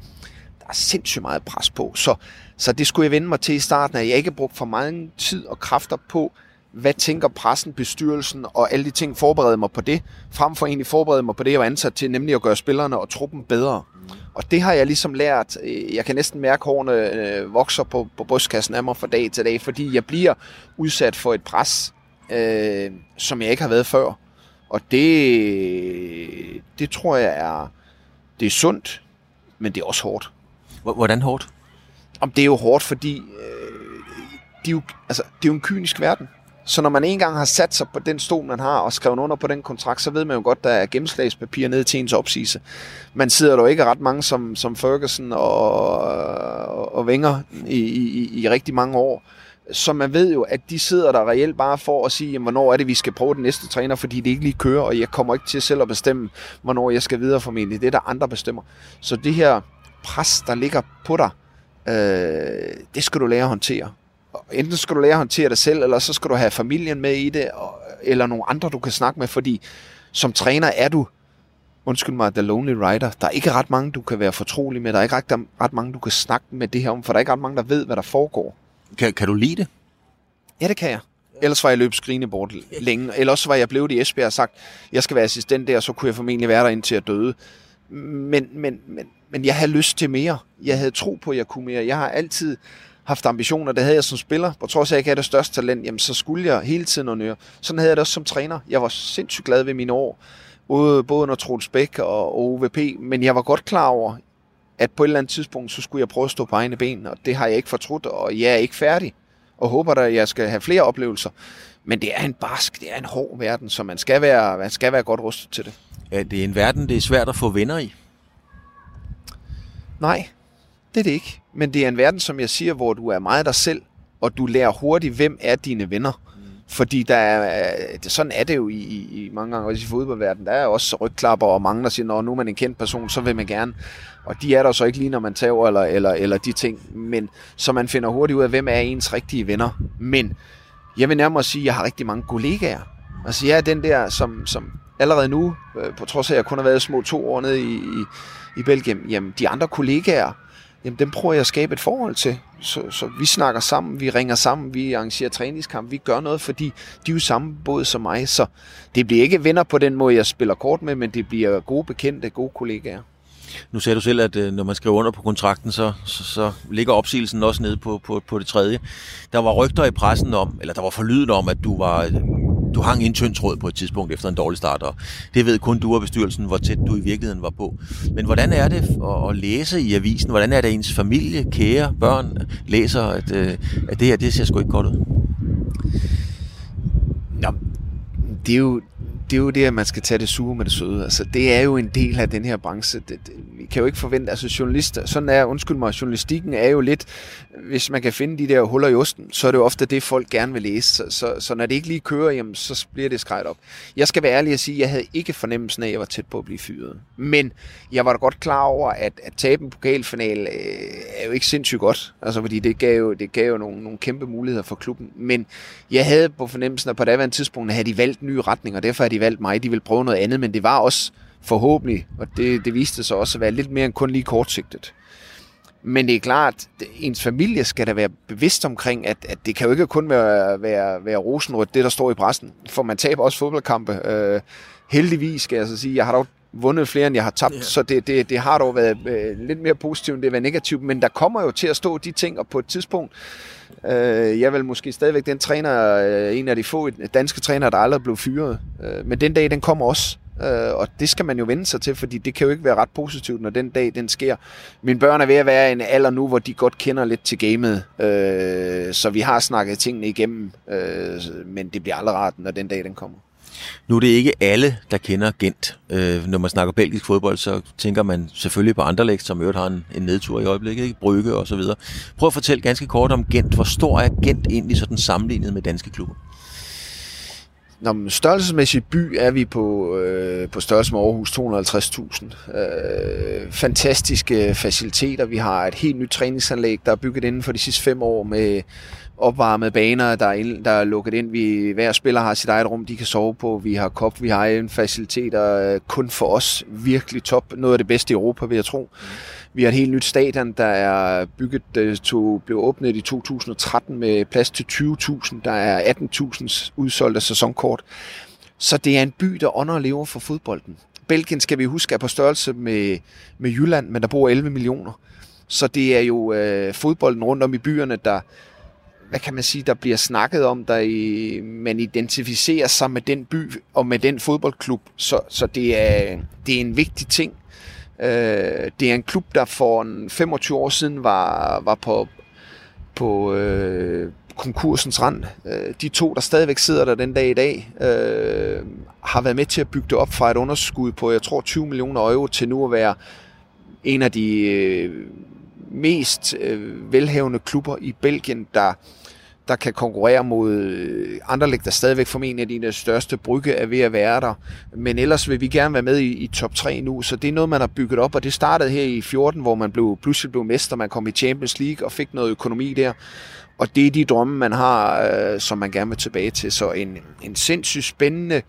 der er sindssygt meget pres på. Så så det skulle jeg vende mig til i starten, at jeg ikke brugt for meget tid og kræfter på, hvad tænker pressen, bestyrelsen og alle de ting, forberede mig på det, frem for egentlig forberede mig på det, jeg var ansat til, nemlig at gøre spillerne og truppen bedre. Og det har jeg ligesom lært. Jeg kan næsten mærke, at hårene øh, vokser på, på brystkassen af mig fra dag til dag, fordi jeg bliver udsat for et pres, øh, som jeg ikke har været før. Og det, det tror jeg er, det er sundt, men det er også hårdt. Hvordan hårdt? Om det er jo hårdt, fordi øh, det, er jo, altså, det er jo en kynisk verden. Så når man engang har sat sig på den stol, man har, og skrevet under på den kontrakt, så ved man jo godt, der er gennemslagspapir ned til ens opsigelse. Man sidder der jo ikke ret mange som, som Ferguson og, og Wenger i, i, i rigtig mange år. Så man ved jo, at de sidder der reelt bare for at sige, jamen, hvornår er det, vi skal prøve den næste træner, fordi det ikke lige kører, og jeg kommer ikke til selv at bestemme, hvornår jeg skal videre formentlig. Det er der andre bestemmer. Så det her pres, der ligger på dig, øh, det skal du lære at håndtere. Enten skal du lære at håndtere det selv, eller så skal du have familien med i det, eller nogle andre, du kan snakke med, fordi som træner er du, undskyld mig, the lonely rider. Der er ikke ret mange, du kan være fortrolig med. Der er ikke ret, ret mange, du kan snakke med det her om, for der er ikke ret mange, der ved, hvad der foregår. Kan, kan du lide det? Ja, det kan jeg. Ellers var jeg løbet skrigende bort længe. Ellers var jeg blevet i Esbjerg og sagt, jeg skal være assistent der, og så kunne jeg formentlig være der indtil jeg døde. Men, men, men, men jeg havde lyst til mere. Jeg havde tro på, at jeg kunne mere. Jeg har altid haft ambitioner, det havde jeg som spiller. På trods af, at jeg ikke havde det største talent, jamen, så skulle jeg hele tiden noget Sådan havde jeg det også som træner. Jeg var sindssygt glad ved mine år. Både, både under Troels Bæk og OVP. Men jeg var godt klar over, at på et eller andet tidspunkt, så skulle jeg prøve at stå på egne ben. Og det har jeg ikke fortrudt, og jeg er ikke færdig. Og håber da, at jeg skal have flere oplevelser. Men det er en barsk, det er en hård verden, så man skal være, man skal være godt rustet til det. Er det en verden, det er svært at få venner i? Nej, det er det ikke. Men det er en verden, som jeg siger, hvor du er meget dig selv, og du lærer hurtigt, hvem er dine venner. Mm. Fordi der er, sådan er det jo i, i mange gange også i fodboldverdenen. Der er også rygklapper og mange, der siger, når nu er man en kendt person, så vil man gerne. Og de er der så ikke lige, når man tager eller, eller, eller de ting. Men så man finder hurtigt ud af, hvem er ens rigtige venner. Men jeg vil nærmere sige, at jeg har rigtig mange kollegaer. Altså jeg er den der, som, som allerede nu, øh, på trods af, at jeg kun har været små to år nede i, i, i Belgien, jamen de andre kollegaer, jamen dem prøver jeg at skabe et forhold til. Så, så vi snakker sammen, vi ringer sammen, vi arrangerer træningskamp, vi gør noget, fordi de er jo samme båd som mig. Så det bliver ikke venner på den måde, jeg spiller kort med, men det bliver gode bekendte, gode kollegaer. Nu sagde du selv, at øh, når man skriver under på kontrakten, så, så, så ligger opsigelsen også nede på, på, på det tredje. Der var rygter i pressen om, eller der var forlyden om, at du var øh, du hang i en tynd tråd på et tidspunkt efter en dårlig start, og det ved kun du og bestyrelsen, hvor tæt du i virkeligheden var på. Men hvordan er det at, at læse i avisen? Hvordan er det, at ens familie, kære, børn læser, at, øh, at det her, det ser sgu ikke godt ud? Nå, det er jo, det er jo det, at man skal tage det sure med det søde. Altså, det er jo en del af den her branche. Det, det, kan jo ikke forvente, altså journalister, sådan er, undskyld mig, journalistikken er jo lidt, hvis man kan finde de der huller i osten, så er det jo ofte det, folk gerne vil læse. Så, så, så når det ikke lige kører, jamen, så bliver det skrevet op. Jeg skal være ærlig og sige, at jeg havde ikke fornemmelsen af, at jeg var tæt på at blive fyret. Men jeg var da godt klar over, at, at tabe en pokalfinal øh, er jo ikke sindssygt godt. Altså, fordi det gav jo, det gav jo nogle, nogle kæmpe muligheder for klubben. Men jeg havde på fornemmelsen, at på daværende tidspunkt havde de valgt nye retninger, og derfor havde de valgt mig. De ville prøve noget andet, men det var også forhåbentlig, og det, det viste sig også at være lidt mere end kun lige kortsigtet. Men det er klart, at ens familie skal da være bevidst omkring, at, at det kan jo ikke kun være, være, være rosenrødt, det der står i pressen. For man taber også fodboldkampe. Øh, heldigvis skal jeg så sige, jeg har dog vundet flere, end jeg har tabt, ja. så det, det, det har dog været øh, lidt mere positivt, end det har været negativt. Men der kommer jo til at stå de ting, og på et tidspunkt, øh, jeg vil måske stadigvæk den træner, øh, en af de få danske trænere, der aldrig blev fyret. Øh, men den dag, den kommer også. Øh, og det skal man jo vende sig til, fordi det kan jo ikke være ret positivt, når den dag den sker. Mine børn er ved at være i en alder nu, hvor de godt kender lidt til gamet, øh, så vi har snakket tingene igennem, øh, men det bliver aldrig rart, når den dag den kommer. Nu er det ikke alle, der kender Gent. Øh, når man snakker belgisk fodbold, så tænker man selvfølgelig på Anderlecht, som øvrigt har en, en nedtur i øjeblikket, ikke? Brygge og så videre. Prøv at fortælle ganske kort om Gent. Hvor stor er Gent egentlig sådan sammenlignet med danske klubber? Nå, men størrelsesmæssigt by er vi på, øh, på størrelse med Aarhus 250.000. Øh, fantastiske faciliteter. Vi har et helt nyt træningsanlæg, der er bygget inden for de sidste fem år med opvarmede baner, der er, ind, der er lukket ind. Vi, hver spiller har sit eget rum, de kan sove på. Vi har kop, vi har en faciliteter øh, kun for os. Virkelig top. Noget af det bedste i Europa, vil jeg tro. Mm. Vi har et helt nyt stadion, der er bygget, øh, to, blev åbnet i 2013 med plads til 20.000. Der er 18.000 udsolgte sæsonkort. Så det er en by, der ånder og lever for fodbolden. Belgien, skal vi huske, er på størrelse med, med Jylland, men der bor 11 millioner. Så det er jo øh, fodbolden rundt om i byerne, der, hvad kan man sige, der bliver snakket om, der i, man identificerer sig med den by og med den fodboldklub. Så, så det, er, det er en vigtig ting. Øh, det er en klub, der for 25 år siden var, var på, på øh, konkursens rand. Øh, de to, der stadigvæk sidder der den dag i dag, øh, har været med til at bygge det op fra et underskud på, jeg tror, 20 millioner euro til nu at være en af de øh, mest øh, velhavende klubber i Belgien, der der kan konkurrere mod øh, Anderlecht, der stadigvæk formentlig er dine største brygge er ved at være der. Men ellers vil vi gerne være med i, i top 3 nu, så det er noget, man har bygget op, og det startede her i 14, hvor man blev, pludselig blev mester, man kom i Champions League og fik noget økonomi der. Og det er de drømme, man har, øh, som man gerne vil tilbage til. Så en, en sindssygt spændende øh,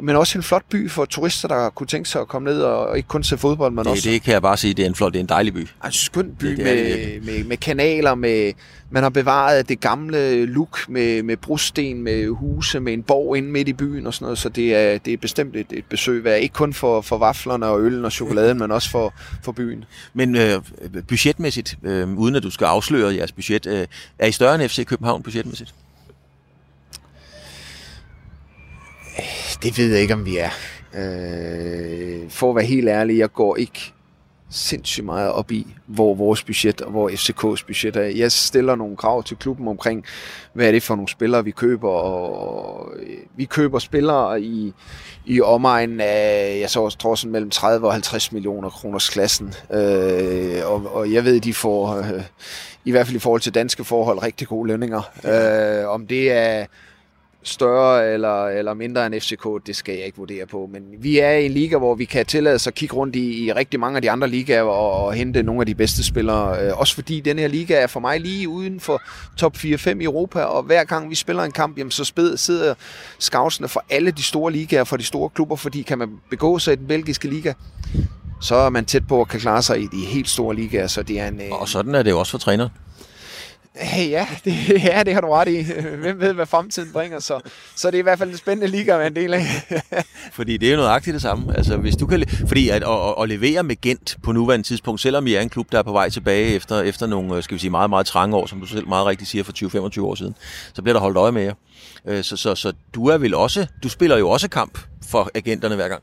men også en flot by for turister, der kunne tænke sig at komme ned og ikke kun se fodbold, men det, også... Det kan jeg bare sige, det er en flot, det er en dejlig by. En skøn by det, det med, med, med kanaler, med, man har bevaret det gamle look med, med brosten, med huse, med en borg inde midt i byen og sådan noget, så det er, det er bestemt et, et besøg værd. Ikke kun for, for vaflerne og øllen og chokoladen, men også for, for byen. Men øh, budgetmæssigt, øh, uden at du skal afsløre jeres budget, øh, er I større end FC København budgetmæssigt? Det ved jeg ikke, om vi er. Øh, for at være helt ærlig, jeg går ikke sindssygt meget op i, hvor vores budget og hvor FCK's budget er. Jeg stiller nogle krav til klubben omkring, hvad er det for nogle spillere, vi køber, og vi køber spillere i, i omegnen af, jeg så tror sådan mellem 30 og 50 millioner kroners klassen, øh, og, og jeg ved, de får, øh, i hvert fald i forhold til danske forhold, rigtig gode lønninger. Øh, om det er større eller, eller mindre end FCK, det skal jeg ikke vurdere på. Men vi er i en liga, hvor vi kan tillade os at kigge rundt i, i rigtig mange af de andre ligaer og, og hente nogle af de bedste spillere. Øh, også fordi den her liga er for mig lige uden for top 4-5 i Europa, og hver gang vi spiller en kamp, jamen, så sped, sidder scoutsene for alle de store ligaer, for de store klubber, fordi kan man begå sig i den belgiske liga, så er man tæt på at kan klare sig i de helt store ligaer. Så det er en, øh, og sådan er det jo også for træner. Hey, ja, det, ja, det har du ret i. Hvem ved, hvad fremtiden bringer, så, så det er i hvert fald en spændende liga at være en del af. fordi det er jo nøjagtigt det samme. Altså, hvis du kan, fordi at, at, at, levere med Gent på nuværende tidspunkt, selvom I er en klub, der er på vej tilbage efter, efter nogle øh, skal vi sige, meget, meget trange år, som du selv meget rigtigt siger, for 20-25 år siden, så bliver der holdt øje med jer. Øh, så, så, så du er vel også, du spiller jo også kamp for agenterne hver gang.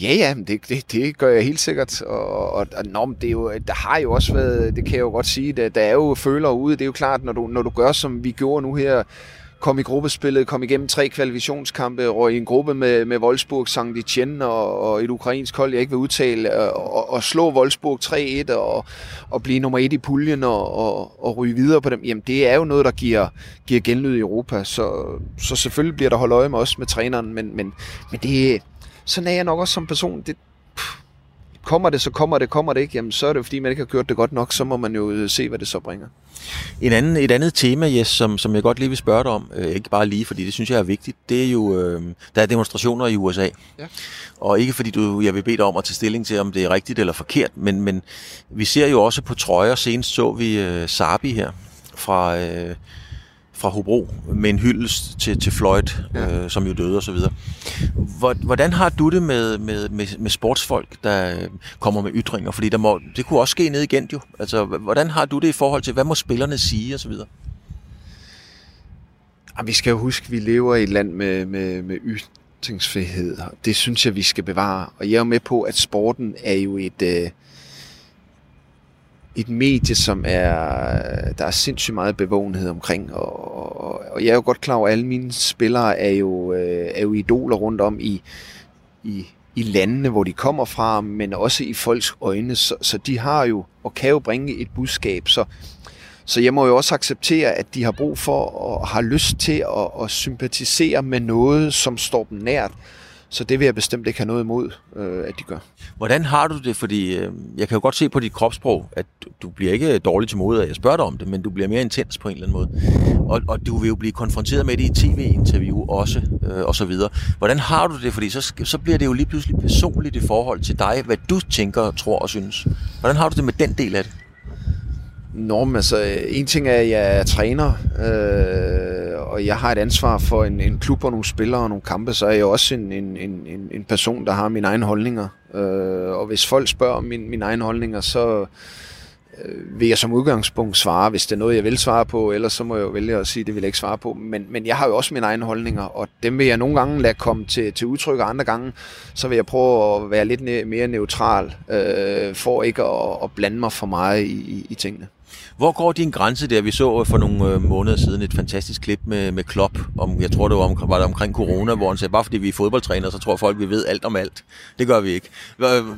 Ja, ja, det, det, det gør jeg helt sikkert. Og, og, og nå, det er jo, der har jo også været, det kan jeg jo godt sige, der, der er jo føler ude. Det er jo klart, når du, når du gør, som vi gjorde nu her, kom i gruppespillet, kom igennem tre kvalifikationskampe, og i en gruppe med, med Wolfsburg, Saint Etienne og, og et ukrainsk hold, jeg ikke vil udtale, og, og slå Wolfsburg 3-1 og, og blive nummer et i puljen og, og, og ryge videre på dem, jamen det er jo noget, der giver, giver genlyd i Europa. Så, så selvfølgelig bliver der holdt øje med os med træneren, men, men, men det, sådan er jeg nok også som person. Det, pff, kommer det, så kommer det, kommer det ikke, jamen så er det fordi, man ikke har gjort det godt nok, så må man jo øh, se, hvad det så bringer. En anden, et andet tema, Jes, som, som jeg godt lige vil spørge dig om, øh, ikke bare lige, fordi det synes jeg er vigtigt, det er jo, øh, der er demonstrationer i USA. Ja. Og ikke fordi du, jeg vil bede dig om at tage stilling til, om det er rigtigt eller forkert, men, men vi ser jo også på trøjer, senest så vi øh, Sabi her fra... Øh, fra Hobro med en hyldest til, til Floyd, ja. øh, som jo døde osv. Hvordan har du det med, med, med, med sportsfolk, der kommer med ytringer? Fordi der må, det kunne også ske ned igen jo. Altså, hvordan har du det i forhold til, hvad må spillerne sige osv.? Vi skal jo huske, at vi lever i et land med, med, med ytringsfrihed. Det synes jeg, vi skal bevare. Og jeg er med på, at sporten er jo et... Øh, et medie, som er, der er sindssygt meget bevågenhed omkring, og, og, og jeg er jo godt klar over, at alle mine spillere er jo, øh, er jo idoler rundt om i, i, i landene, hvor de kommer fra, men også i folks øjne, så, så de har jo, og kan jo bringe et budskab, så, så jeg må jo også acceptere, at de har brug for, og har lyst til at, at sympatisere med noget, som står dem nært, så det vil jeg bestemt ikke have noget imod, øh, at de gør. Hvordan har du det? Fordi øh, jeg kan jo godt se på dit kropssprog, at du, bliver ikke dårlig til mode, at jeg spørger dig om det, men du bliver mere intens på en eller anden måde. Og, og du vil jo blive konfronteret med det i tv-interview også, øh, og så videre. Hvordan har du det? Fordi så, så bliver det jo lige pludselig personligt i forhold til dig, hvad du tænker, tror og synes. Hvordan har du det med den del af det? Nå, men altså, øh, en ting er, at jeg er træner, øh, og jeg har et ansvar for en, en klub og nogle spillere og nogle kampe, så er jeg også en, en, en, en person, der har mine egne holdninger. Øh, og hvis folk spørger om min, mine egne holdninger, så øh, vil jeg som udgangspunkt svare, hvis det er noget, jeg vil svare på, ellers så må jeg jo vælge at sige, at det vil jeg ikke svare på. Men, men jeg har jo også mine egne holdninger, og dem vil jeg nogle gange lade komme til, til udtryk, og andre gange, så vil jeg prøve at være lidt ne- mere neutral, øh, for ikke at, at blande mig for meget i, i, i tingene. Hvor går din grænse der? Vi så for nogle øh, måneder siden et fantastisk klip med, med Klopp, om, jeg tror det var, om, var det omkring corona, hvor han sagde, bare fordi vi er fodboldtrænere, så tror folk, vi ved alt om alt. Det gør vi ikke.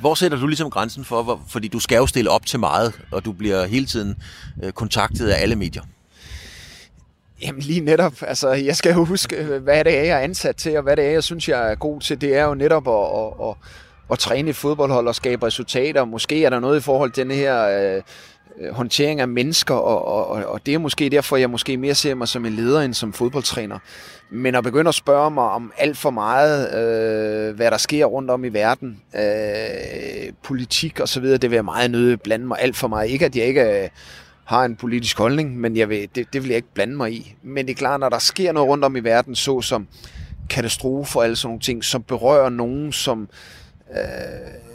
Hvor sætter du ligesom grænsen for, hvor, fordi du skal jo stille op til meget, og du bliver hele tiden øh, kontaktet af alle medier? Jamen lige netop, altså jeg skal jo huske, hvad det er, jeg er ansat til, og hvad det er, jeg synes, jeg er god til. Det er jo netop at, at, at, at træne et fodboldhold og skabe resultater. Måske er der noget i forhold til den her øh, Øh, håndtering af mennesker, og, og, og det er måske derfor, jeg måske mere ser mig som en leder end som fodboldtræner. Men at begynde at spørge mig om alt for meget, øh, hvad der sker rundt om i verden, øh, politik og så videre, det vil jeg meget nøde blande mig alt for meget. Ikke at jeg ikke øh, har en politisk holdning, men jeg vil, det, det vil jeg ikke blande mig i. Men det er klart, når der sker noget rundt om i verden, så som katastrofer og alle sådan nogle ting, som berører nogen, som øh,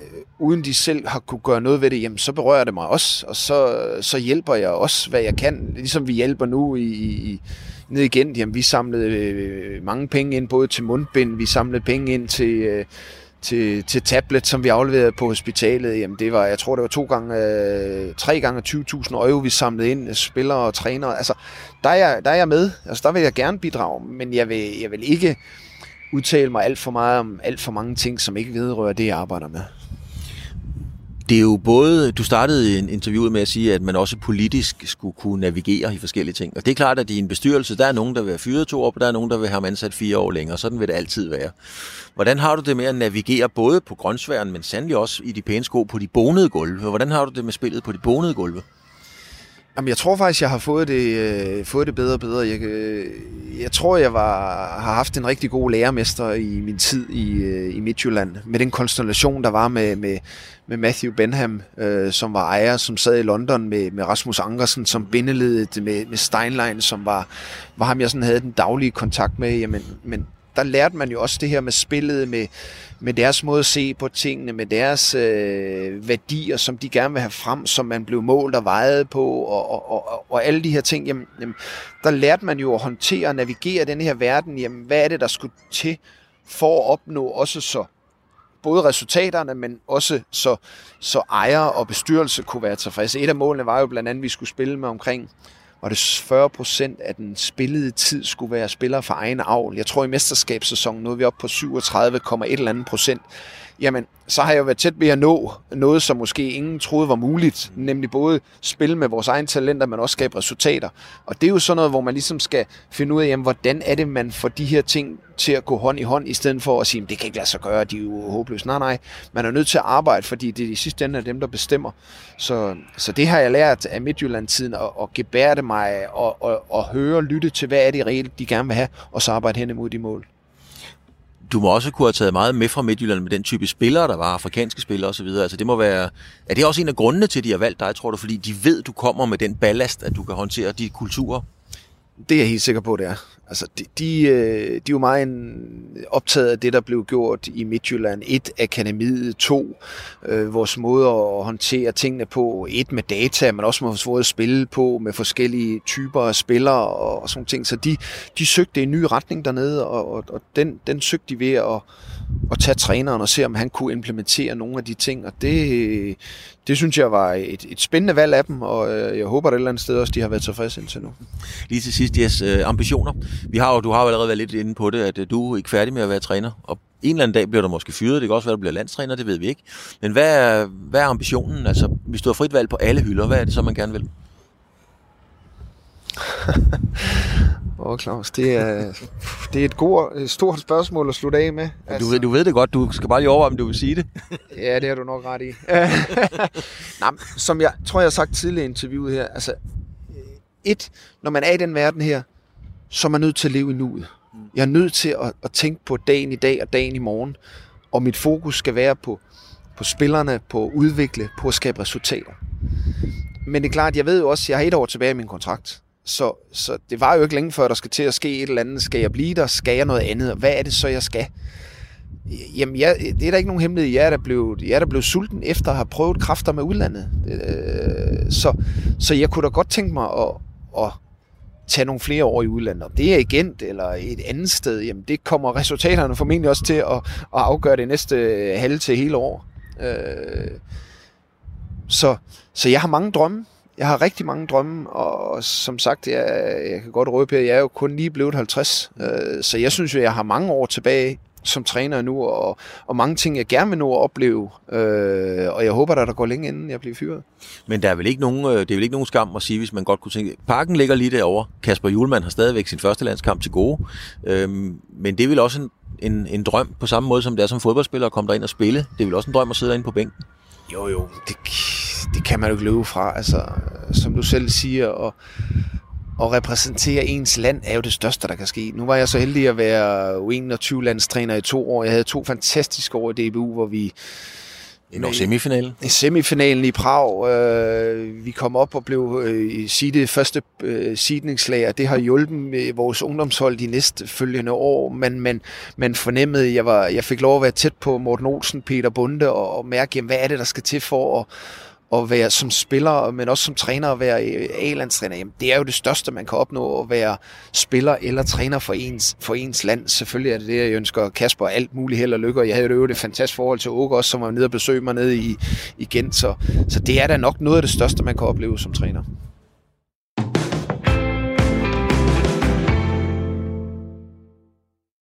uden de selv har kunne gøre noget ved det, jamen så berører det mig også, og så, så hjælper jeg også, hvad jeg kan. Ligesom vi hjælper nu i, i ned igen, jamen vi samlede øh, mange penge ind, både til mundbind, vi samlede penge ind til... Øh, til, til tablet, som vi afleverede på hospitalet, jamen det var, jeg tror det var to gange, øh, tre gange 20.000 euro, vi samlede ind, øh, spillere og trænere. Altså, der er, jeg, der er jeg med. Altså, der vil jeg gerne bidrage, men jeg vil, jeg vil ikke udtale mig alt for meget om alt for mange ting, som ikke vedrører det, jeg arbejder med det er jo både, du startede en interviewet med at sige, at man også politisk skulle kunne navigere i forskellige ting. Og det er klart, at i en bestyrelse, der er nogen, der vil have fyret to år, og der er nogen, der vil have ansat fire år længere. Sådan vil det altid være. Hvordan har du det med at navigere både på grønsværen, men sandelig også i de pæne sko på de bonede gulve? Hvordan har du det med spillet på de bonede gulve? Jamen, jeg tror faktisk, jeg har fået det, øh, fået det bedre og bedre. Jeg, øh, jeg tror, jeg var, har haft en rigtig god lærermester i min tid i, øh, i Midtjylland. Med den konstellation, der var med, med, med Matthew Benham, øh, som var ejer, som sad i London med, med Rasmus Ankersen, som bindeledet med, med Steinlein, som var, var ham, jeg sådan havde den daglige kontakt med. Jamen, men der lærte man jo også det her med spillet, med, med deres måde at se på tingene, med deres øh, værdier, som de gerne vil have frem, som man blev målt og vejet på, og, og, og, og alle de her ting. Jamen, jamen, der lærte man jo at håndtere og navigere den her verden. Jamen, hvad er det, der skulle til for at opnå også så både resultaterne, men også så, så ejere og bestyrelse kunne være tilfredse. Et af målene var jo blandt andet, at vi skulle spille med omkring var det 40 procent af den spillede tid skulle være spillere for egen avl. Jeg tror i mesterskabssæsonen, nu er vi oppe på 37,1 eller andet procent jamen, så har jeg jo været tæt ved at nå noget, som måske ingen troede var muligt, nemlig både spille med vores egne talenter, men også skabe resultater. Og det er jo sådan noget, hvor man ligesom skal finde ud af, jamen, hvordan er det, man får de her ting til at gå hånd i hånd, i stedet for at sige, det kan ikke lade sig gøre, de er jo håbløse. Nej, nej, man er nødt til at arbejde, fordi det er i sidste ende af dem, der bestemmer. Så, så det har jeg lært af Midtjylland-tiden, at, at gebære mig og, og, og høre og lytte til, hvad er det reelt, de gerne vil have, og så arbejde hen imod de mål du må også kunne have taget meget med fra Midtjylland med den type spillere, der var, afrikanske spillere osv. Altså det må være, er det også en af grundene til, at de har valgt dig, tror du, fordi de ved, du kommer med den ballast, at du kan håndtere de kulturer? Det er jeg helt sikker på, det er. Altså, de, de, øh, de er jo meget optaget af det, der blev gjort i Midtjylland. Et, akademiet. To, øh, vores måde at håndtere tingene på. Et, med data, men også med vores måde at spille på, med forskellige typer af spillere og, og sådan ting. Så de, de søgte en ny retning dernede, og, og, og den, den søgte de ved at, at tage træneren og se, om han kunne implementere nogle af de ting. Og det, det synes jeg var et, et spændende valg af dem, og øh, jeg håber at et eller andet sted også, de har været tilfredse indtil nu. Lige til sidst, yes, øh, ambitioner. Vi har jo, du har jo allerede været lidt inde på det, at øh, du er ikke færdig med at være træner, og en eller anden dag bliver du måske fyret, det kan også være, at du bliver landstræner, det ved vi ikke. Men hvad er, hvad er ambitionen? Altså, hvis du har frit valg på alle hylder, hvad er det så, man gerne vil? Åh, oh, Claus, det er, det er et, god, stort spørgsmål at slutte af med. Altså, du, ved, du ved det godt, du skal bare lige overveje, om du vil sige det. ja, det har du nok ret i. Nej, som jeg tror, jeg har sagt tidligere i interviewet her, altså, et, når man er i den verden her, så er man nødt til at leve i nuet. Jeg er nødt til at, at tænke på dagen i dag og dagen i morgen, og mit fokus skal være på, på spillerne, på at udvikle, på at skabe resultater. Men det er klart, jeg ved jo også, at jeg har et år tilbage i min kontrakt. Så, så det var jo ikke længe før, der skal til at ske et eller andet. Skal jeg blive der? Skal jeg noget andet? Hvad er det så, jeg skal? Jamen, jeg, det er der ikke nogen hemmelighed. Jeg er der blevet, jeg er der blevet sulten efter at have prøvet kræfter med udlandet. Øh, så, så jeg kunne da godt tænke mig at, at tage nogle flere år i udlandet. Om det er igen eller et andet sted, jamen det kommer resultaterne formentlig også til at, at afgøre det næste halve til hele år. Øh, så, så jeg har mange drømme, jeg har rigtig mange drømme, og som sagt, jeg, jeg kan godt røbe her, jeg er jo kun lige blevet 50, øh, så jeg synes jo, jeg har mange år tilbage som træner nu, og, og mange ting, jeg gerne vil nå at opleve, øh, og jeg håber, at der går længe inden jeg bliver fyret. Men der er vel ikke nogen, øh, det er vel ikke nogen skam at sige, hvis man godt kunne tænke, parken ligger lige derovre. Kasper Julemand har stadigvæk sin første landskamp til gode, øhm, men det er vel også en, en, en drøm på samme måde, som det er som fodboldspiller at komme derind og spille. Det er vel også en drøm at sidde derinde på bænken. Jo, jo, det, det kan man jo ikke løbe fra. Altså, som du selv siger, og, at repræsentere ens land er jo det største, der kan ske. Nu var jeg så heldig at være U21-landstræner i to år. Jeg havde to fantastiske år i DBU, hvor vi Nå, semifinalen. I semifinalen i Prag. Øh, vi kom op og blev øh, det første øh, sidningslag, og det har hjulpet med vores ungdomshold de næste følgende år. Men man, man fornemmede, jeg, var, jeg fik lov at være tæt på Morten Olsen, Peter Bunde, og, og mærke, jamen, hvad er det, der skal til for at at være som spiller, men også som træner at være øh, A-landstræner, jamen det er jo det største, man kan opnå at være spiller eller træner for ens, for ens land. Selvfølgelig er det det, jeg ønsker Kasper alt muligt held og lykke, og jeg havde jo det fantastisk forhold til Åke også, som var nede og besøge mig nede i, i Gent, så, så det er da nok noget af det største, man kan opleve som træner.